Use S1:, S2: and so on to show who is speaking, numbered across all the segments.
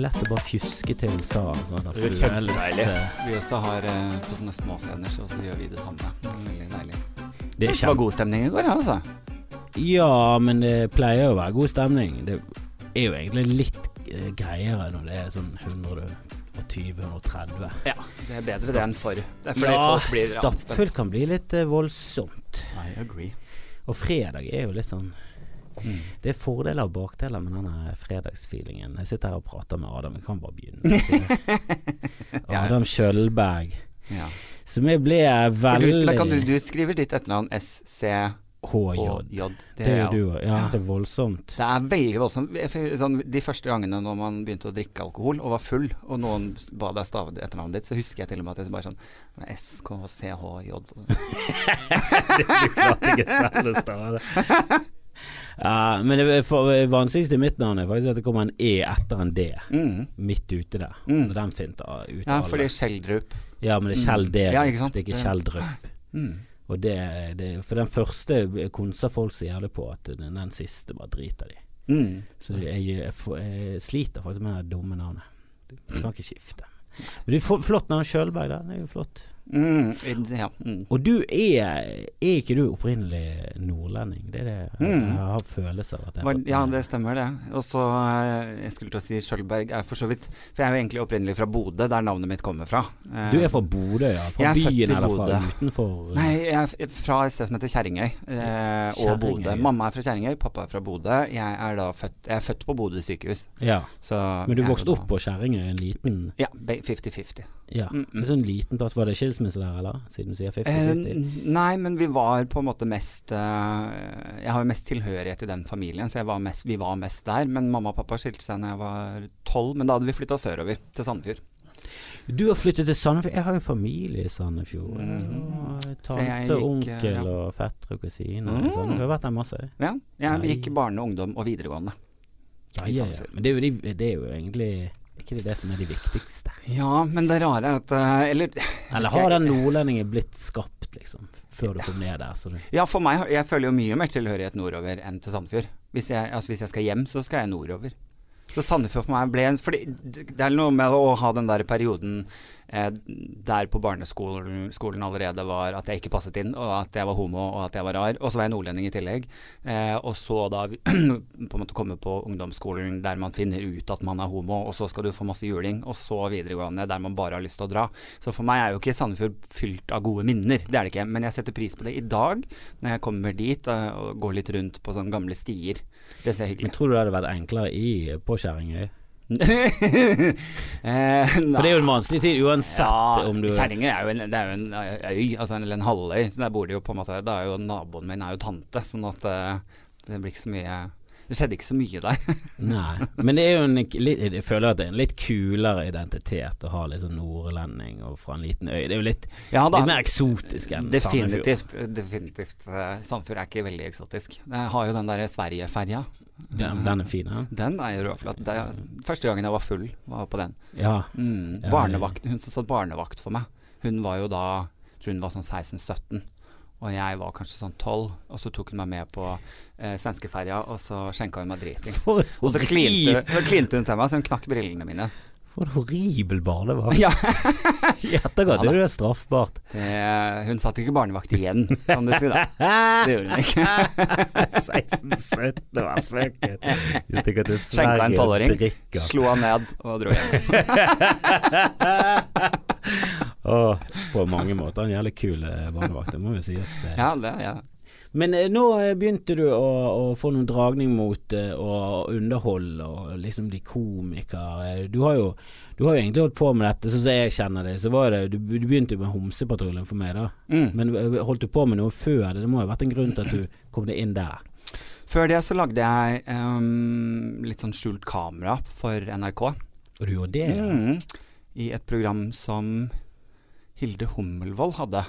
S1: er lett å bare fjuske til Saren. Sånn
S2: Det er kjempedeilig.
S1: eh,
S2: Vi også har eh, på sånne småscener, så også gjør vi det samme. Det Veldig deilig.
S1: Det er
S2: Det var god stemning i går, ja, altså.
S1: Ja, men det pleier jo å være god stemning. Det er jo egentlig litt eh, greiere når det er sånn 120-130.
S2: Ja, det er bedre det enn for. Det er fordi
S1: Ja, stappfullt kan bli litt voldsomt.
S2: I agree.
S1: Og fredag er jo litt sånn
S2: Mm.
S1: Det er fordeler og bakdeler med denne fredagsfeelingen. Jeg sitter her og prater med Adam, jeg kan bare begynne. Adam Kjølberg.
S2: Ja.
S1: Som jeg ble
S2: For du,
S1: veldig
S2: kan du, du skriver ditt etternavn SC...
S1: HJ.
S2: Det,
S1: Det er jo. Ja, det er voldsomt.
S2: Det er veldig voldsomt. Sånn, de første gangene når man begynte å drikke alkohol og var full, og noen ba deg stave etternavnet ditt, så husker jeg til og med at jeg bare sånn SKCHJ.
S1: du klarte ikke selv å stave det. Ja, men det for, vanskeligste i mitt navn er faktisk at det kommer en E etter en D.
S2: Mm.
S1: Midt ute der.
S2: Mm.
S1: Den finter ut
S2: Ja,
S1: for
S2: det er Schjelderup
S1: Ja, men det er Kjell D.
S2: Ja?
S1: Det er ikke
S2: Det- mm.
S1: Og det, det, for den første konser folk så jævlig på at den, den siste bare driter de.
S2: Mm.
S1: Så jeg, jeg, jeg sliter faktisk med det dumme navnet. Du kan ikke skifte. Men det er fl- flott navn Kjølberg, da. Det er jo flott.
S2: Mm. Ja. Mm.
S1: Og du er Er ikke du opprinnelig nordlending? Det er det
S2: Mm.
S1: jeg har følelse av at jeg
S2: Var, ja, det stemmer det. Og så eh, Jeg skulle til å si Skjølberg er for så vidt For jeg er jo egentlig opprinnelig fra Bodø, der navnet mitt kommer fra. Eh,
S1: Du er fra Bodø, ja? Fra byen eller fra utenfor?
S2: Nei, jeg er fra et sted som heter Kjerringøy, eh, og Bodø. Mamma er fra Kjerringøy, pappa er fra Bodø. Jeg er da født Jeg er født på Bodø sykehus.
S1: Ja.
S2: Så
S1: Men du vokste opp på Kjerringøy, en liten
S2: Ja, 50-50.
S1: Ja,
S2: Mm, mm.
S1: en sånn liten plass. Var det skilsmisse der, eller? Siden du sier 50-50?
S2: Eh, nei, men vi var på en måte mest eh, Jeg har jo mest tilhørighet i den familien, så var mest, vi var mest der. Men mamma og pappa skilte seg da jeg var tolv, men da hadde vi flytta sørover, til Sandefjord.
S1: Du har flyttet til Sandefjord. Jeg har jo familie i Sandefjord.
S2: Mm.
S1: Tante,
S2: gikk,
S1: onkel
S2: ja.
S1: og fettere og kusiner.
S2: Mm.
S1: Sånn. Du har vært der masse.
S2: Ja, jeg
S1: Nei.
S2: gikk barne, ungdom og videregående.
S1: Ja,
S2: I
S1: ja, ja. Men det er, jo, de- det er jo egentlig ikke det det som er de viktigste.
S2: Ja, men det rare er at eh, Eller
S1: Eller har den nordlendingen blitt skapt, liksom, før du kom ned der? Så du
S2: Ja, for meg, jeg føler jo mye mer tilhørighet nordover enn til Sandefjord. Hvis jeg, altså hvis jeg skal hjem, så skal jeg nordover. Så Sandefjord for meg ble en Fordi det er noe med å ha den der perioden der på barneskolen skolen allerede var at jeg ikke passet inn, og at jeg var homo, og at jeg var rar. Og så var jeg nordlending i tillegg. Eh, og så da på en måte komme på ungdomsskolen der man finner ut at man er homo, og så skal du få masse juling, og så videregående der man bare har lyst til å dra. Så for meg er jo ikke Sandefjord fylt av gode minner, det er det ikke. Men jeg setter pris på det i dag, når jeg kommer dit eh, og går litt rundt på sånne gamle stier. Det ser jeg
S1: Men tror du det hadde vært enklere i, på Kjerringøy?
S2: Eh,
S1: For det er jo en vanskelig tid uansett
S2: ja,
S1: om du
S2: Kjerringøy er jo en, det er jo en øy, altså en, eller en halvøy. Så der bor de jo på en måte Da er jo naboen min er jo tante, sånn at eh, det blir ikke så mye Det skjedde ikke så mye der.
S1: Nei, men det er jo en Jeg føler at det er en litt kulere identitet å ha litt sånn nordlending og fra en liten øy. Det er jo litt,
S2: Ja da,
S1: litt mer eksotisk enn Sandefjord.
S2: definitivt. Definitivt. eh, Sandefjord er ikke veldig eksotisk. Jeg har jo den der Sverige-ferja.
S1: Den, den er fin, ja.
S2: Den er jo råflott. Første gangen jeg var full, var på den.
S1: ja.
S2: Mm. Barnevakt, hun som satt barnevakt for meg, hun var jo da jeg tror hun var sånn 16-17. Og jeg var kanskje sånn 12, og så tok hun meg med på eh, svenskeferja, og så skjenka hun meg dritings. Og så klinte, klinte hun til meg, så hun knakk brillene mine.
S1: For en horribel barnevakt.
S2: Ja,
S1: I etterkant er det straffbart.
S2: det, Hun satt ikke barnevakt igjen, kan du si da. Det gjorde hun ikke.
S1: 16-17 var fucken.
S2: Skjenka en tolvåring, slo han ned og dro hjem.
S1: oh, på mange måter en jævlig kul eh, barnevakt, det må jo sies.
S2: Ja, det, ja.
S1: Men eh, nå eh, begynte du å, å få noen dragning mot eh, å underholde og liksom bli komiker. Du har jo du har jo egentlig holdt på med dette, sånn som jeg kjenner det. Så var det Du, du begynte jo med Homsepatruljen for meg, da.
S2: Mm.
S1: Men holdt du på med noe før det? Det må jo ha vært en grunn til at du kom deg inn der.
S2: Før det så lagde jeg um, litt sånn skjult kamera for NRK.
S1: Og du gjorde det?
S2: Mm. I et program som Hilde Hummelvold hadde.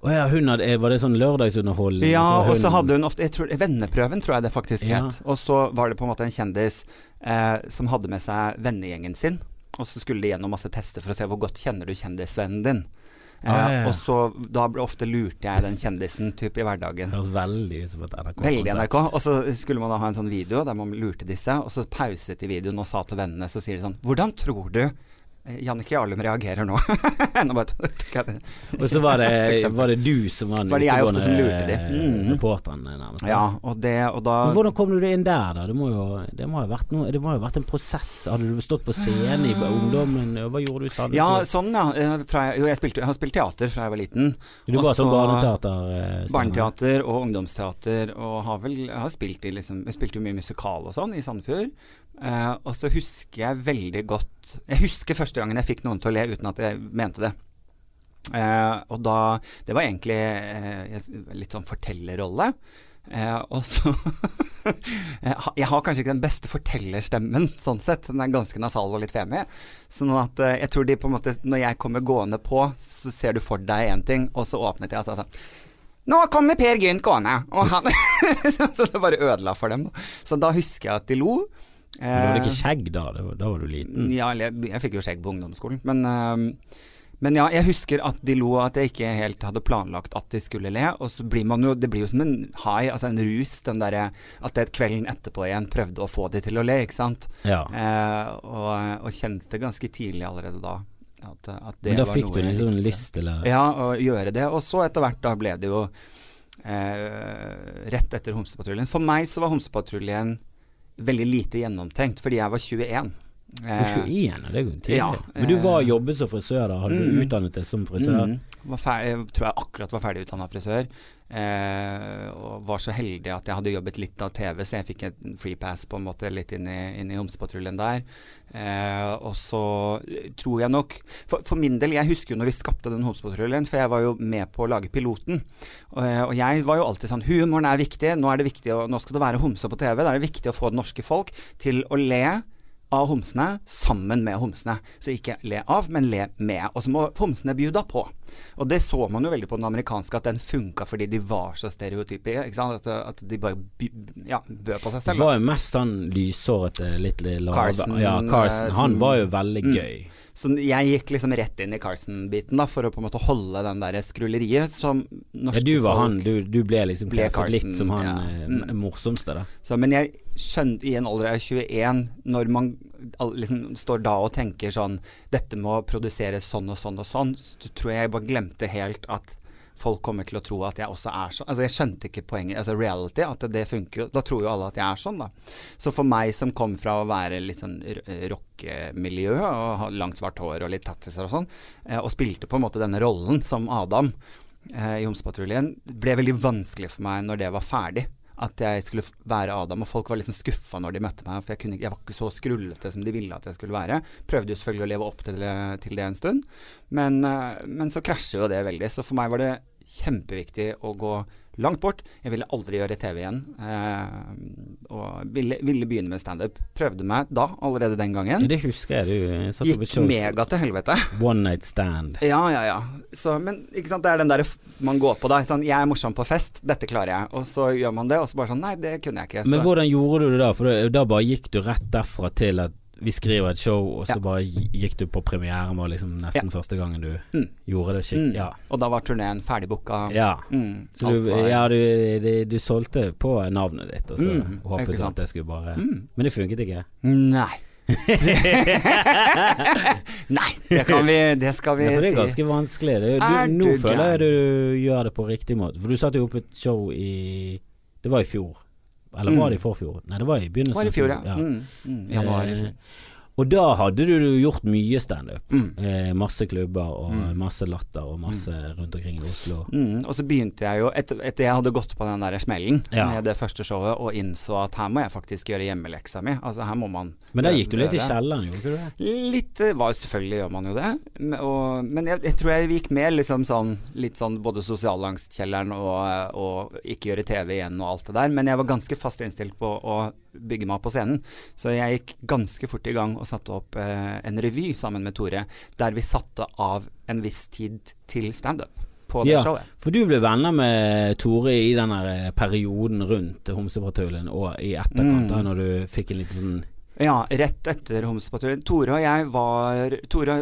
S1: Å ja, hadde, eh, var det sånn lørdagsunderholdning?
S2: Ja,
S1: Så
S2: og så hadde hun ofte tror, Venneprøven, tror jeg det faktisk
S1: Ja.
S2: het. Og så var det på en måte en kjendis eh, som hadde med seg vennegjengen sin. Og så skulle de gjennom masse tester for å se hvor godt kjenner du kjendisvennen din. Eh,
S1: Ah, ja, ja.
S2: Og så da ble- ofte lurte jeg den kjendisen typ, i hverdagen.
S1: Det høres veldig ut som et NRK.
S2: Veldig NRK. Og så skulle man da ha en sånn video der man lurte disse, og så pauset de videoen og sa til vennene, så sier de sånn Hvordan tror du eh, Jannicke Jarlum reagerer nå? nå.
S1: Og så var det, var det du som var den utegående,
S2: mm. Mhm.
S1: reporteren. nærmest.
S2: Ja, og det Og da
S1: Men hvordan kom du deg inn der, da? Det må jo, det må noe, det må jo ha vært en prosess. Hadde du stått på scenen i ungdommen? Hva gjorde du i Sandefjord?
S2: Ja, sånn, ja. Eh, Fra, jo, jeg, spilte, jeg har spilt teater fra jeg var liten.
S1: du var
S2: som
S1: sånn
S2: så-
S1: barneteater? eh.
S2: Barneteater og ungdomsteater, og har vel har spilt i liksom spilte jo mye musikal og sånn i Sandefjord. Eh, og så husker jeg veldig godt Jeg husker første gangen jeg fikk noen til å le uten at jeg mente det. Uh, og da Det var egentlig uh, litt sånn fortellerrolle. Og så jeg, har, kanskje ikke den beste fortellerstemmen, sånn sett. Den er ganske nasal og litt femi. Sånn at jeg tror de på en måte Når jeg kommer gående på, så ser du for deg én ting, og så åpnet jeg og sa sånn nå kommer Per Gynt gående, og han Så det bare ødela for dem. Så da husker jeg at de lo.
S1: Du hadde
S2: Eh,
S1: ikke skjegg da? Da var du liten?
S2: ja, jeg, jeg fikk jo skjegg på ungdomsskolen. Men, eh, men ja, jeg husker at de lo, at jeg ikke helt hadde planlagt at de skulle le. Og så blir man jo Det blir jo som en high, altså en rus, den derre At det kvelden etterpå igjen prøvde å få de til å le, ikke sant.
S1: Ja.
S2: Eh, og, og kjente ganske tidlig allerede da at, at det
S1: Men da fikk du liksom
S2: likte.
S1: lyst til å
S2: Ja, å gjøre det. Og så etter hvert da ble det jo eh, rett etter Homsepatruljen. For meg så var Homsepatruljen veldig lite gjennomtenkt, fordi jeg var 21.
S1: Du er 21, ja, det er jo tidlig.
S2: Ja,
S1: Men du var
S2: eh,
S1: jobbet som frisør da? Hadde du
S2: mm.
S1: utdannet deg som frisør?
S2: Mm. Var ferdig, jeg tror jeg akkurat var ferdig utdanna frisør. Eh, og var så heldig at jeg hadde jobbet litt av TV, så jeg fikk en free pass på en måte litt inn i, inn i Homsepatruljen der. Eh, og så tror jeg nok for, for min del, jeg husker jo når vi skapte den Homsepatruljen, for jeg var jo med på å lage piloten. Og, eh, og jeg var jo alltid sånn Humoren er viktig, nå er det viktig å, nå skal det være homse på TV. Da er det viktig å få det norske folk til å le av homsene sammen med homsene. Så ikke le av, men le med. Og så må homsene bjuda på. Og det så man jo veldig på den amerikanske, at den funka fordi de var så stereotype. At, at de bare ja, bød på seg selv.
S1: Det var jo mest han lyshårete, litt lave
S2: Carson,
S1: Ja, Carson.
S2: eh,
S1: Han var jo veldig
S2: Mm. Så jeg gikk liksom rett inn i Carson-biten da, for å på en måte holde den der skrulleriet som norske
S1: Ja, du var
S2: folk
S1: han, du, du ble liksom
S2: Ble
S1: litt som han
S2: ja.
S1: eh,
S2: Mm.
S1: morsomste, da.
S2: Så, men jeg skjønte i en alder av 21, når man liksom står da og tenker sånn Dette må produseres sånn og sånn og sånn, så tror jeg jeg bare glemte helt at folk kommer til å tro at jeg også er sånn. Altså Jeg skjønte ikke poenget, altså reality, at det funker jo. Da tror jo alle at jeg er sånn, da. Så for meg som kom fra å være litt sånn r- rockemiljø og ha langt svart hår og litt tattiser og sånn, eh, og spilte på en måte denne rollen som Adam eh, i Homsepatruljen, ble veldig vanskelig for meg når det var ferdig at jeg skulle være Adam, og folk var liksom skuffa når de møtte meg, for jeg, kunne, jeg var ikke så skrullete som de ville at jeg skulle være. Prøvde jo selvfølgelig å leve opp til det, til det en stund, men, eh, men så krasjer jo det veldig. Så for meg var det kjempeviktig å gå langt bort. Jeg ville aldri gjøre TV igjen, eh, og ville, ville begynne med standup. Prøvde meg da, allerede den gangen.
S1: det husker jeg. Du
S2: Gikk mega til helvete.
S1: One Night Stand.
S2: Ja, ja, ja. Så, men ikke sant, det er den der man går på da. Sånn, jeg er morsom på fest, dette klarer jeg. Og så gjør man det, og så bare sånn Nei, det kunne jeg ikke. Så.
S1: Men hvordan gjorde du det da? For da, da bare gikk du rett derfra til at vi skriver et show, og så
S2: Ja.
S1: bare gikk du på premieren, vår liksom nesten første gangen du
S2: Mm.
S1: gjorde det.
S2: Mm.
S1: Ja.
S2: Og da var turneen ferdig booka.
S1: ja.
S2: Mm,
S1: Så du,
S2: var-
S1: ja, du, du, du solgte på navnet ditt, og så
S2: Mm,
S1: håpet du at det skulle bare
S2: Mm.
S1: Men det funket ikke.
S2: Nei. Nei, det kan vi Det skal vi
S1: Ja, det er
S2: si.
S1: ganske vanskelig. Det, du, nå føler jeg du gjør det på riktig måte. For du satte jo opp et show i Det var i fjor. Eller var det i forfjor? Nei, det var i begynnelsen
S2: Var i fjor, ja.
S1: ja.
S2: Mm, mm, januar i fjor.
S1: Og da hadde du gjort mye standup.
S2: Mm.
S1: Eh, masse klubber og
S2: Mm.
S1: masse latter og masse rundt omkring i Oslo.
S2: Mm, og så begynte jeg jo, etter, etter jeg hadde gått på den der smellen
S1: Ja.
S2: med det første showet, og innså at her må jeg faktisk gjøre hjemmeleksa mi. Altså her må man
S1: Men da gikk du litt i kjelleren, gjorde du det?
S2: Litt eh, var, Selvfølgelig gjør man jo det. Og, men jeg, jeg tror jeg gikk mer liksom sånn litt sånn både sosialangstkjelleren og, og ikke gjøre TV igjen og alt det der. Men jeg var ganske fast innstilt på å bygge meg opp på scenen. Så jeg gikk ganske fort i gang og satte opp eh, en revy sammen med Tore, der vi satte av en viss tid til standup på det
S1: Ja.
S2: showet.
S1: For du ble venner med Tore i den perioden rundt Homsepatruljen og i etterkant,
S2: Mm.
S1: da når du fikk en liten sånn
S2: Ja, rett etter Homsepatruljen. Tore og jeg var Tore,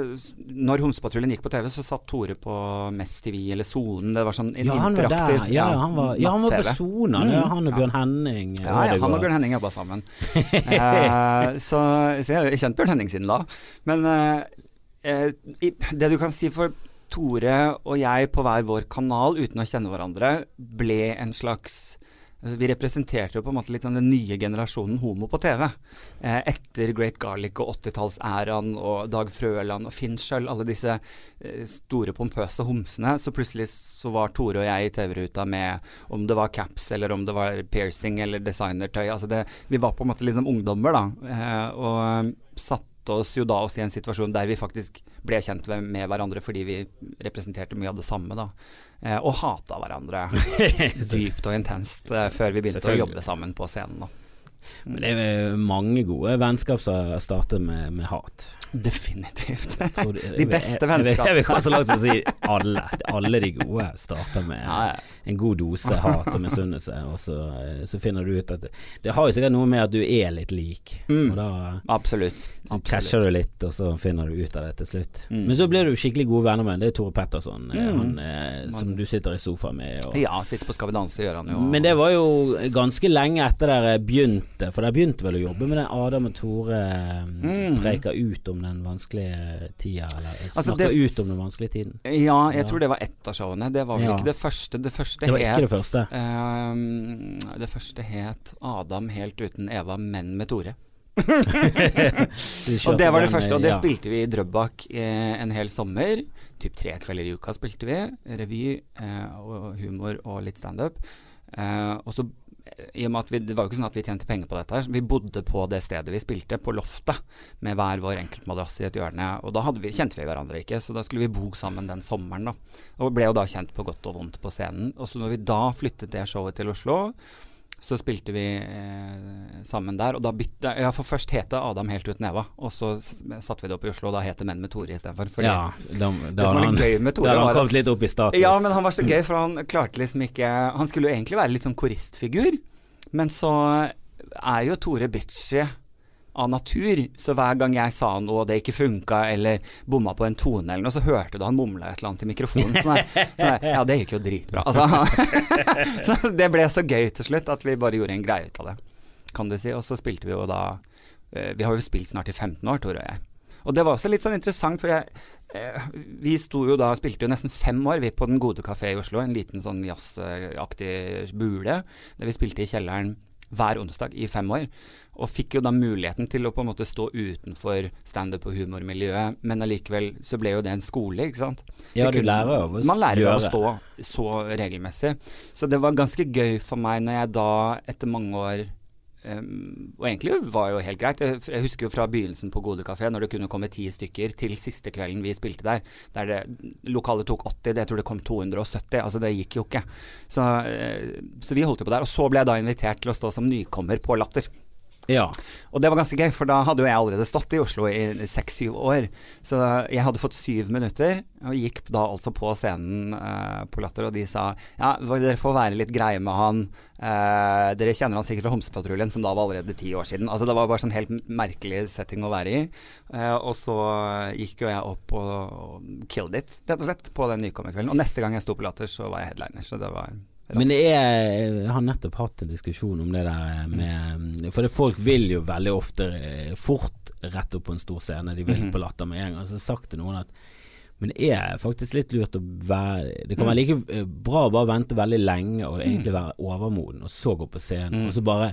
S2: Når Homsepatruljen gikk på TV, så satt Tore på Mest TV eller Sonen. Det var sånn en
S1: Ja, han var
S2: interaktiv
S1: der. Ja, han var, ja, han var på. Sona.
S2: Mm,
S1: han og. Bjørn Henning.
S2: Ja, ja, han og Bjørn Henning jobba sammen. eh, så, så jeg har kjent Bjørn Henning siden da. Men eh, eh, det du kan si for Tore og jeg på hver vår kanal uten å kjenne hverandre, ble en slags vi representerte jo på en måte litt sånn den nye generasjonen homo på TV. Eh, etter Great Garlic og 80-tallsæraen og Dag Frøland og Finn Schjøll, alle disse eh, store, pompøse homsene, så plutselig så var Tore og jeg i TV-ruta med om det var caps eller om det var piercing eller designertøy. Altså det, vi var på en måte liksom ungdommer, da. Eh, og satte oss jo da oss i en situasjon der vi faktisk ble kjent med, hverandre fordi vi representerte mye av det samme, da. Eh, og hata hverandre dypt og intenst eh, før vi begynte å jobbe sammen på scenen. da.
S1: Men det er mange gode vennskap som starter med, med hat.
S2: Definitivt.
S1: Du,
S2: De beste
S1: jeg- jeg-
S2: vennskap.
S1: Jeg vil gå så langt som å si alle. Alle de gode starter med
S2: Ja, ja.
S1: en god dose hat og misunnelse, og så, så finner du ut at Det har jo sikkert noe med at du er litt lik,
S2: Mm.
S1: og da
S2: Absolutt.
S1: krasjer du litt, og så finner du ut av det til slutt.
S2: Mm.
S1: Men så blir du skikkelig gode venner med. Det er Tore Petterson, eh,
S2: Mm.
S1: han, eh, som du sitter i sofaen med. Og,
S2: Ja, sitter på Skal vi danse gjør han jo.
S1: Men det var jo ganske lenge etter dere begynte, for dere begynte vel å jobbe med den Adam og Tore eh,
S2: Mm.
S1: preker ut om den vanskelige tida, eller eh,
S2: Altså,
S1: snakker
S2: det-
S1: ut om den vanskelige tiden.
S2: Ja, jeg
S1: Ja.
S2: tror det var ett av showene. Det var vel
S1: Ja.
S2: ikke det første. Det første
S1: Det var ikke
S2: het
S1: det første.
S2: Um, det første het 'Adam helt uten Eva, men med Tore'. Og det var det første, og det
S1: ja.
S2: spilte vi i Drøbak eh, en hel sommer. Typ tre kvelder i uka spilte vi. Revy eh, og humor og litt standup. Eh, og så i og med at vi, Det var jo ikke sånn at vi tjente penger på dette. her Vi bodde på det stedet vi spilte, på loftet, med hver vår enkeltmadrass i et hjørne. Og da vi, kjente vi hverandre ikke, så da skulle vi bo sammen den sommeren. da Og ble jo da kjent på godt og vondt på scenen. Og så når vi da flyttet det showet til Oslo, så spilte vi eh, sammen der. Og da bytte Ja, for først het det Adam helt uten Eva, og så satte vi det opp i Oslo, og da het det Menn med Tore istedenfor.
S1: Ja, da,
S2: Det som var litt gøy med Tore,
S1: han kommet litt opp i status.
S2: ja, men han var så gøy, for han klarte liksom ikke Han skulle jo egentlig være litt sånn koristfigur, men så er jo Tore bitchy av natur, så hver gang jeg sa noe og det ikke funka, eller bomma på en tone eller noe, så hørte du han mumla et eller annet i mikrofonen. Sånn der, sånn der, ja, det gikk jo dritbra. Altså, så det ble så gøy til slutt at vi bare gjorde en greie ut av det, kan du si. Og så spilte vi jo da eh, Vi har jo spilt snart i 15 år, Tore og jeg. Og det var også litt sånn interessant, for jeg, eh, vi sto jo da spilte jo nesten fem år vi på Den gode kafé i Oslo, en liten sånn jazzaktig bule, der vi spilte i kjelleren hver onsdag i fem år. Og fikk jo da muligheten til å på en måte stå utenfor standup- og humormiljøet, men allikevel så ble jo det en skole, ikke sant.
S1: Ja,
S2: Det
S1: du
S2: kunne-
S1: lærer av å
S2: Man lærer jo å stå så regelmessig. Så det var ganske gøy for meg når jeg da, etter mange år Um, og egentlig var jo helt greit. Jeg, jeg husker jo fra begynnelsen på Gode kafé, når det kunne komme ti stykker, til siste kvelden vi spilte der. Der det, lokalet tok 80, det, jeg tror det kom 270. Altså det gikk jo ikke. Så, eh, så vi holdt jo på der. Og så ble jeg da invitert til å stå som nykommer på Latter.
S1: Ja.
S2: Og det var ganske gøy, for da hadde jo jeg allerede stått i Oslo i seks-syv år. Så jeg hadde fått syv minutter, og gikk da altså på scenen eh, på Latter, og de sa ja, dere får være litt greie med han. Eh, dere kjenner han sikkert fra Homsepatruljen, som da var allerede ti år siden. Altså Det var bare sånn helt merkelig setting å være i. Eh, og så gikk jo jeg opp og, og killed it, rett og slett, på den nykommerkvelden. Og neste gang jeg sto på Latter, så var jeg headliner. Så det var
S1: Men det er Jeg har nettopp hatt en diskusjon om det der med For det, folk vil jo veldig ofte eh, fort rett opp på en stor scene. De vil
S2: Mhm.
S1: på Latter med en gang. Så har jeg sagt til noen at men det er faktisk litt lurt å være Det kan være like eh, bra å bare vente veldig lenge og egentlig være overmoden, og så gå på scenen,
S2: Mm.
S1: og så bare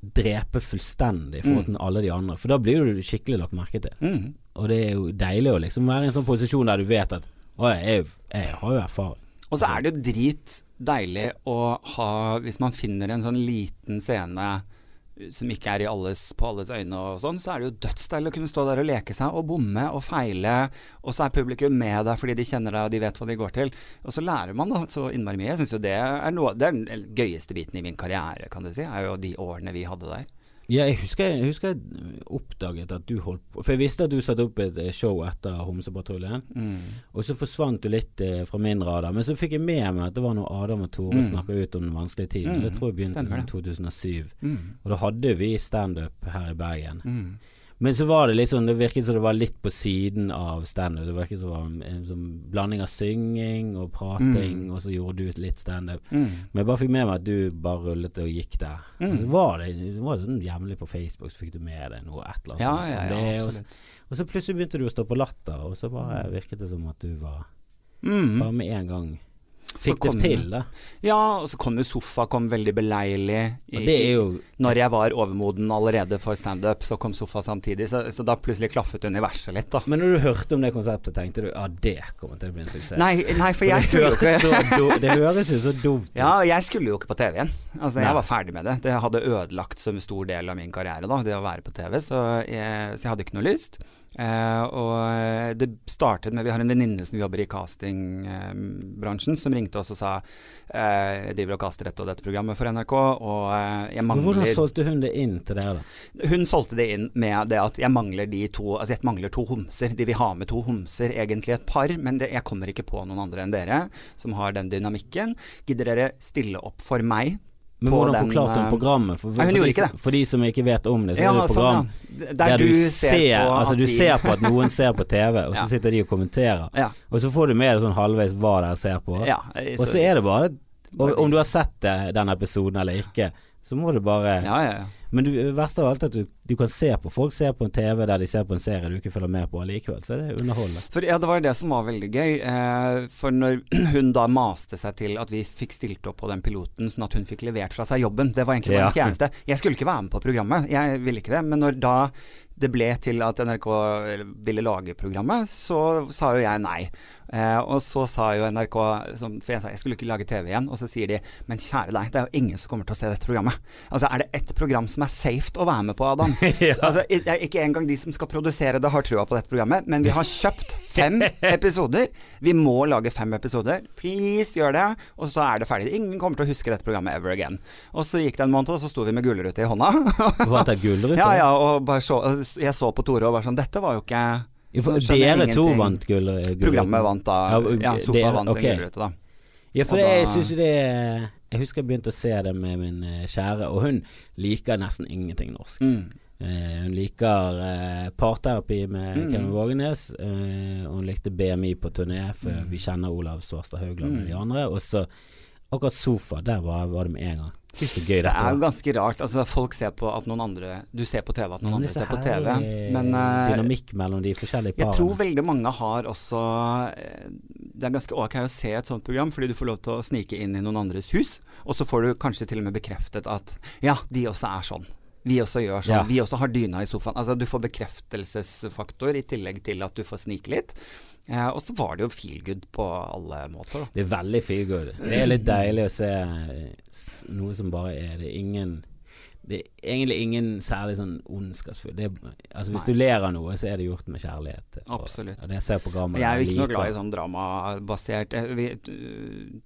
S1: drepe fullstendig i forhold til alle de andre. For da blir du skikkelig lagt merke til.
S2: mm.
S1: Og det er jo deilig å liksom være i en sånn posisjon der du vet at Å, jeg, jeg, jeg har jo erfaring.
S2: Og så er det jo drit deilig å ha Hvis man finner en sånn liten scene som ikke er alles, på alles øyne og sånn, så er det jo dødsdeilig å kunne stå der og leke seg og bomme og feile, og så er publikum med deg fordi de kjenner deg og de vet hva de går til. Og så lærer man da så innmari mye. Jeg syns jo det er noe Det er den gøyeste biten i min karriere, kan du si, er jo de årene vi hadde der.
S1: Ja, jeg husker, jeg husker jeg oppdaget at du holdt på For jeg visste at du satte opp et eh, show etter Homsepatruljen. Og så forsvant du litt eh, fra min radar. Men så fikk jeg med meg at det var noe Adam og Tore
S2: Mm.
S1: snakka ut om den vanskelige tiden.
S2: Mm.
S1: Det tror jeg begynte i 2007.
S2: Mm.
S1: Og da hadde vi standup her i Bergen.
S2: Mm.
S1: Men så var det sånn Det virket som det var litt på siden av standup. Det virket som det var en, en sånn blanding av synging og prating,
S2: Mm.
S1: og så gjorde du litt standup.
S2: Mm.
S1: Men jeg bare fikk med meg at du bare rullet og gikk der.
S2: Mm.
S1: Og så var det, det var sånn jevnlig på Facebook, så fikk du med deg noe et eller annet.
S2: Ja, ja, ja,
S1: og, så, og så plutselig begynte du å stå på latter, og så bare virket det som at du var
S2: Mm.
S1: bare med en gang fikk det til, da.
S2: Ja, og så kom jo sofa kom veldig beleilig. i-
S1: det jo
S2: Når jeg var overmoden allerede for standup, så kom sofa samtidig. Så, så da plutselig klaffet universet litt, da.
S1: Men når du hørte om det konseptet, tenkte du ja, det kommer til å bli en suksess?
S2: Nei, nei for
S1: For
S2: jeg skulle jo ikke
S1: do, det høres jo så dumt ut.
S2: Ja, jeg skulle jo ikke på TV igjen. Altså,
S1: Nei.
S2: jeg var ferdig med det. Det hadde ødelagt som stor del av min karriere, da, det å være på TV, så jeg, så jeg hadde ikke noe lyst. Eh, og det startet med Vi har en venninne som jobber i castingbransjen, som ringte oss og sa eh, jeg driver og caster dette og dette programmet for NRK, og eh, jeg
S1: mangler hvordan solgte hun det inn til dere, da?
S2: Hun solgte det inn med det at jeg mangler de to Altså jeg mangler to homser. De vil ha med to homser, egentlig et par, men det, jeg kommer ikke på noen andre enn dere som har den dynamikken. Gidder dere stille opp for meg?
S1: Men hvordan
S2: den,
S1: forklarte hun
S2: eh,
S1: programmet? For, for, for, de, for de som ikke vet om det, så
S2: Ja,
S1: er det et
S2: sånn, ja.
S1: der, du ser,
S2: på
S1: altså, du ser på at noen ser på TV, og så
S2: Ja.
S1: sitter de og kommenterer. Og så får du med deg sånn halvveis hva dere ser på.
S2: ja
S1: Og så er det bare og, Om du har sett det, den episoden eller ikke, så må du bare
S2: Ja, ja, ja.
S1: Men det verste av alt er at du, du kan se på Folk ser på en TV der de ser på en serie du ikke følger med på allikevel, så er det underholdende.
S2: For ja, det var det som var veldig gøy. Eh, for når hun da maste seg til at vi fikk stilt opp på den piloten, sånn at hun fikk levert fra seg jobben, det var egentlig bare
S1: Ja.
S2: en tjeneste. Jeg skulle ikke være med på programmet, jeg ville ikke det. Men når da det ble til at NRK ville lage programmet, så sa jo jeg nei. Eh, og så sa jo NRK som, For jeg sa jeg skulle ikke lage TV igjen. Og så sier de men kjære deg, det er jo ingen som kommer til å se dette programmet. Altså Er det ett program som er safe å være med på, Adam?
S1: Ja.
S2: Så, altså, er ikke engang de som skal produsere det, har trua på dette programmet. Men vi har kjøpt fem episoder. Vi må lage fem episoder. Please, gjør det. Og så er det ferdig. Ingen kommer til å huske dette programmet ever again. Og så gikk det en måned, og så sto vi med gullrute i hånda.
S1: Var det gullrute?
S2: ja, ja, og bare så, jeg så på Tore og var sånn Dette var jo ikke
S1: for Dere to vant gull.
S2: Programmet vant da
S1: Ja,
S2: Sofa
S1: dere-
S2: vant
S1: okay.
S2: en gullrute, da.
S1: Ja, for det,
S2: da-
S1: jeg synes jo det Jeg husker jeg begynte å se det med min eh, kjære, og hun liker nesten ingenting norsk.
S2: Mm.
S1: Uh, hun liker uh, parterapi med
S2: Mm.
S1: Kevin Vågenes, uh, og hun likte BMI på turné, for
S2: Mm.
S1: vi kjenner Olav Svarstad Haugland og de
S2: Mm.
S1: andre. Og så akkurat Sofa, der var, var det med en gang. Det er, gøy
S2: Det er jo ganske rart. Altså, folk ser på at noen andre Du ser på TV at noen andre
S1: er
S2: ser på TV. Men uh,
S1: dynamikk mellom de forskjellige
S2: jeg tror veldig mange har også eh, Det er ganske ok å se et sånt program, fordi du får lov til å snike inn i noen andres hus. Og så får du kanskje til og med bekreftet at ja, de også er sånn. Vi også gjør sånn.
S1: Ja.
S2: Vi også har dyna i sofaen. Altså Du får bekreftelsesfaktor i tillegg til at du får snike litt. Eh, og så var det jo feel good på alle måter. Da.
S1: Det er veldig feel good. Det er litt deilig å se noe som bare er Det ingen Det er egentlig ingen særlig sånn ondskapsfull. Det Altså Hvis
S2: Nei.
S1: du ler av noe, så er det gjort med kjærlighet.
S2: Absolutt.
S1: Og det ser programmet
S2: Jeg er jo ikke noe glad i sånn dramabasert eh,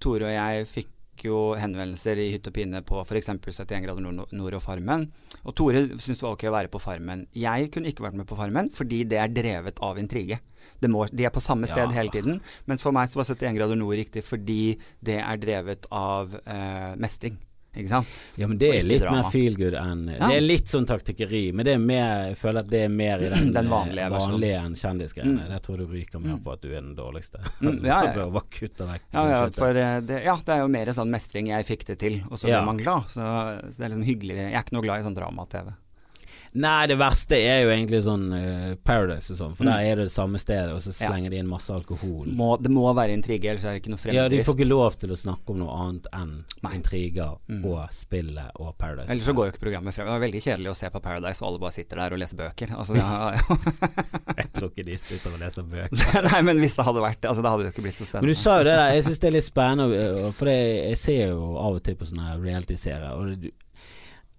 S2: Tore og jeg fikk jo henvendelser i hytt og pine på f.eks. 71 grader nord, nord og Farmen. Og Tore syntes det var ok å være på Farmen. Jeg kunne ikke vært med på Farmen fordi det er drevet av intrige. Det må, de er på samme sted
S1: Ja.
S2: hele tiden. Mens for meg så var 71 grader nord riktig fordi det er drevet av eh, mestring. Ikke sant?
S1: Ja, men det er litt
S2: drama.
S1: mer feel good enn
S2: Ja.
S1: Det er litt sånn taktikkeri, men det er mer, jeg føler at det er mer i den,
S2: Den
S1: eh,
S2: vanlige
S1: vanlige enn kjendisgreiene.
S2: Mm.
S1: Jeg tror du ryker mer
S2: Mm.
S1: på at du er den dårligste.
S2: Mm, ja, ja,
S1: vekk
S2: Ja, for eh, det, ja, det er jo mer sånn mestring. Jeg fikk det til, og så blir man glad. Så, så det er liksom hyggelig. Jeg er ikke noe glad i sånn drama-TV.
S1: Nei, det verste er jo egentlig sånn uh, Paradise og sånn, for
S2: Mm.
S1: der er det det samme stedet, og så
S2: Ja.
S1: slenger de inn masse alkohol.
S2: Må, det må være intriger, ellers er det ikke noe
S1: Ja, de får ikke lov til å snakke om noe annet enn
S2: Nei.
S1: intriger
S2: Mm.
S1: og spillet og Paradise.
S2: Ellers så går jo ikke programmet frem. Det var veldig kjedelig å se på Paradise, og alle bare sitter der og leser bøker. Altså, ja,
S1: Jeg tror ikke de sitter og leser bøker.
S2: Nei, men hvis det hadde vært det, altså, det hadde jo ikke blitt så spennende.
S1: Men du sa jo det der, jeg syns det er litt spennende, for jeg, jeg ser jo av og til på sånne reality-serier, og det,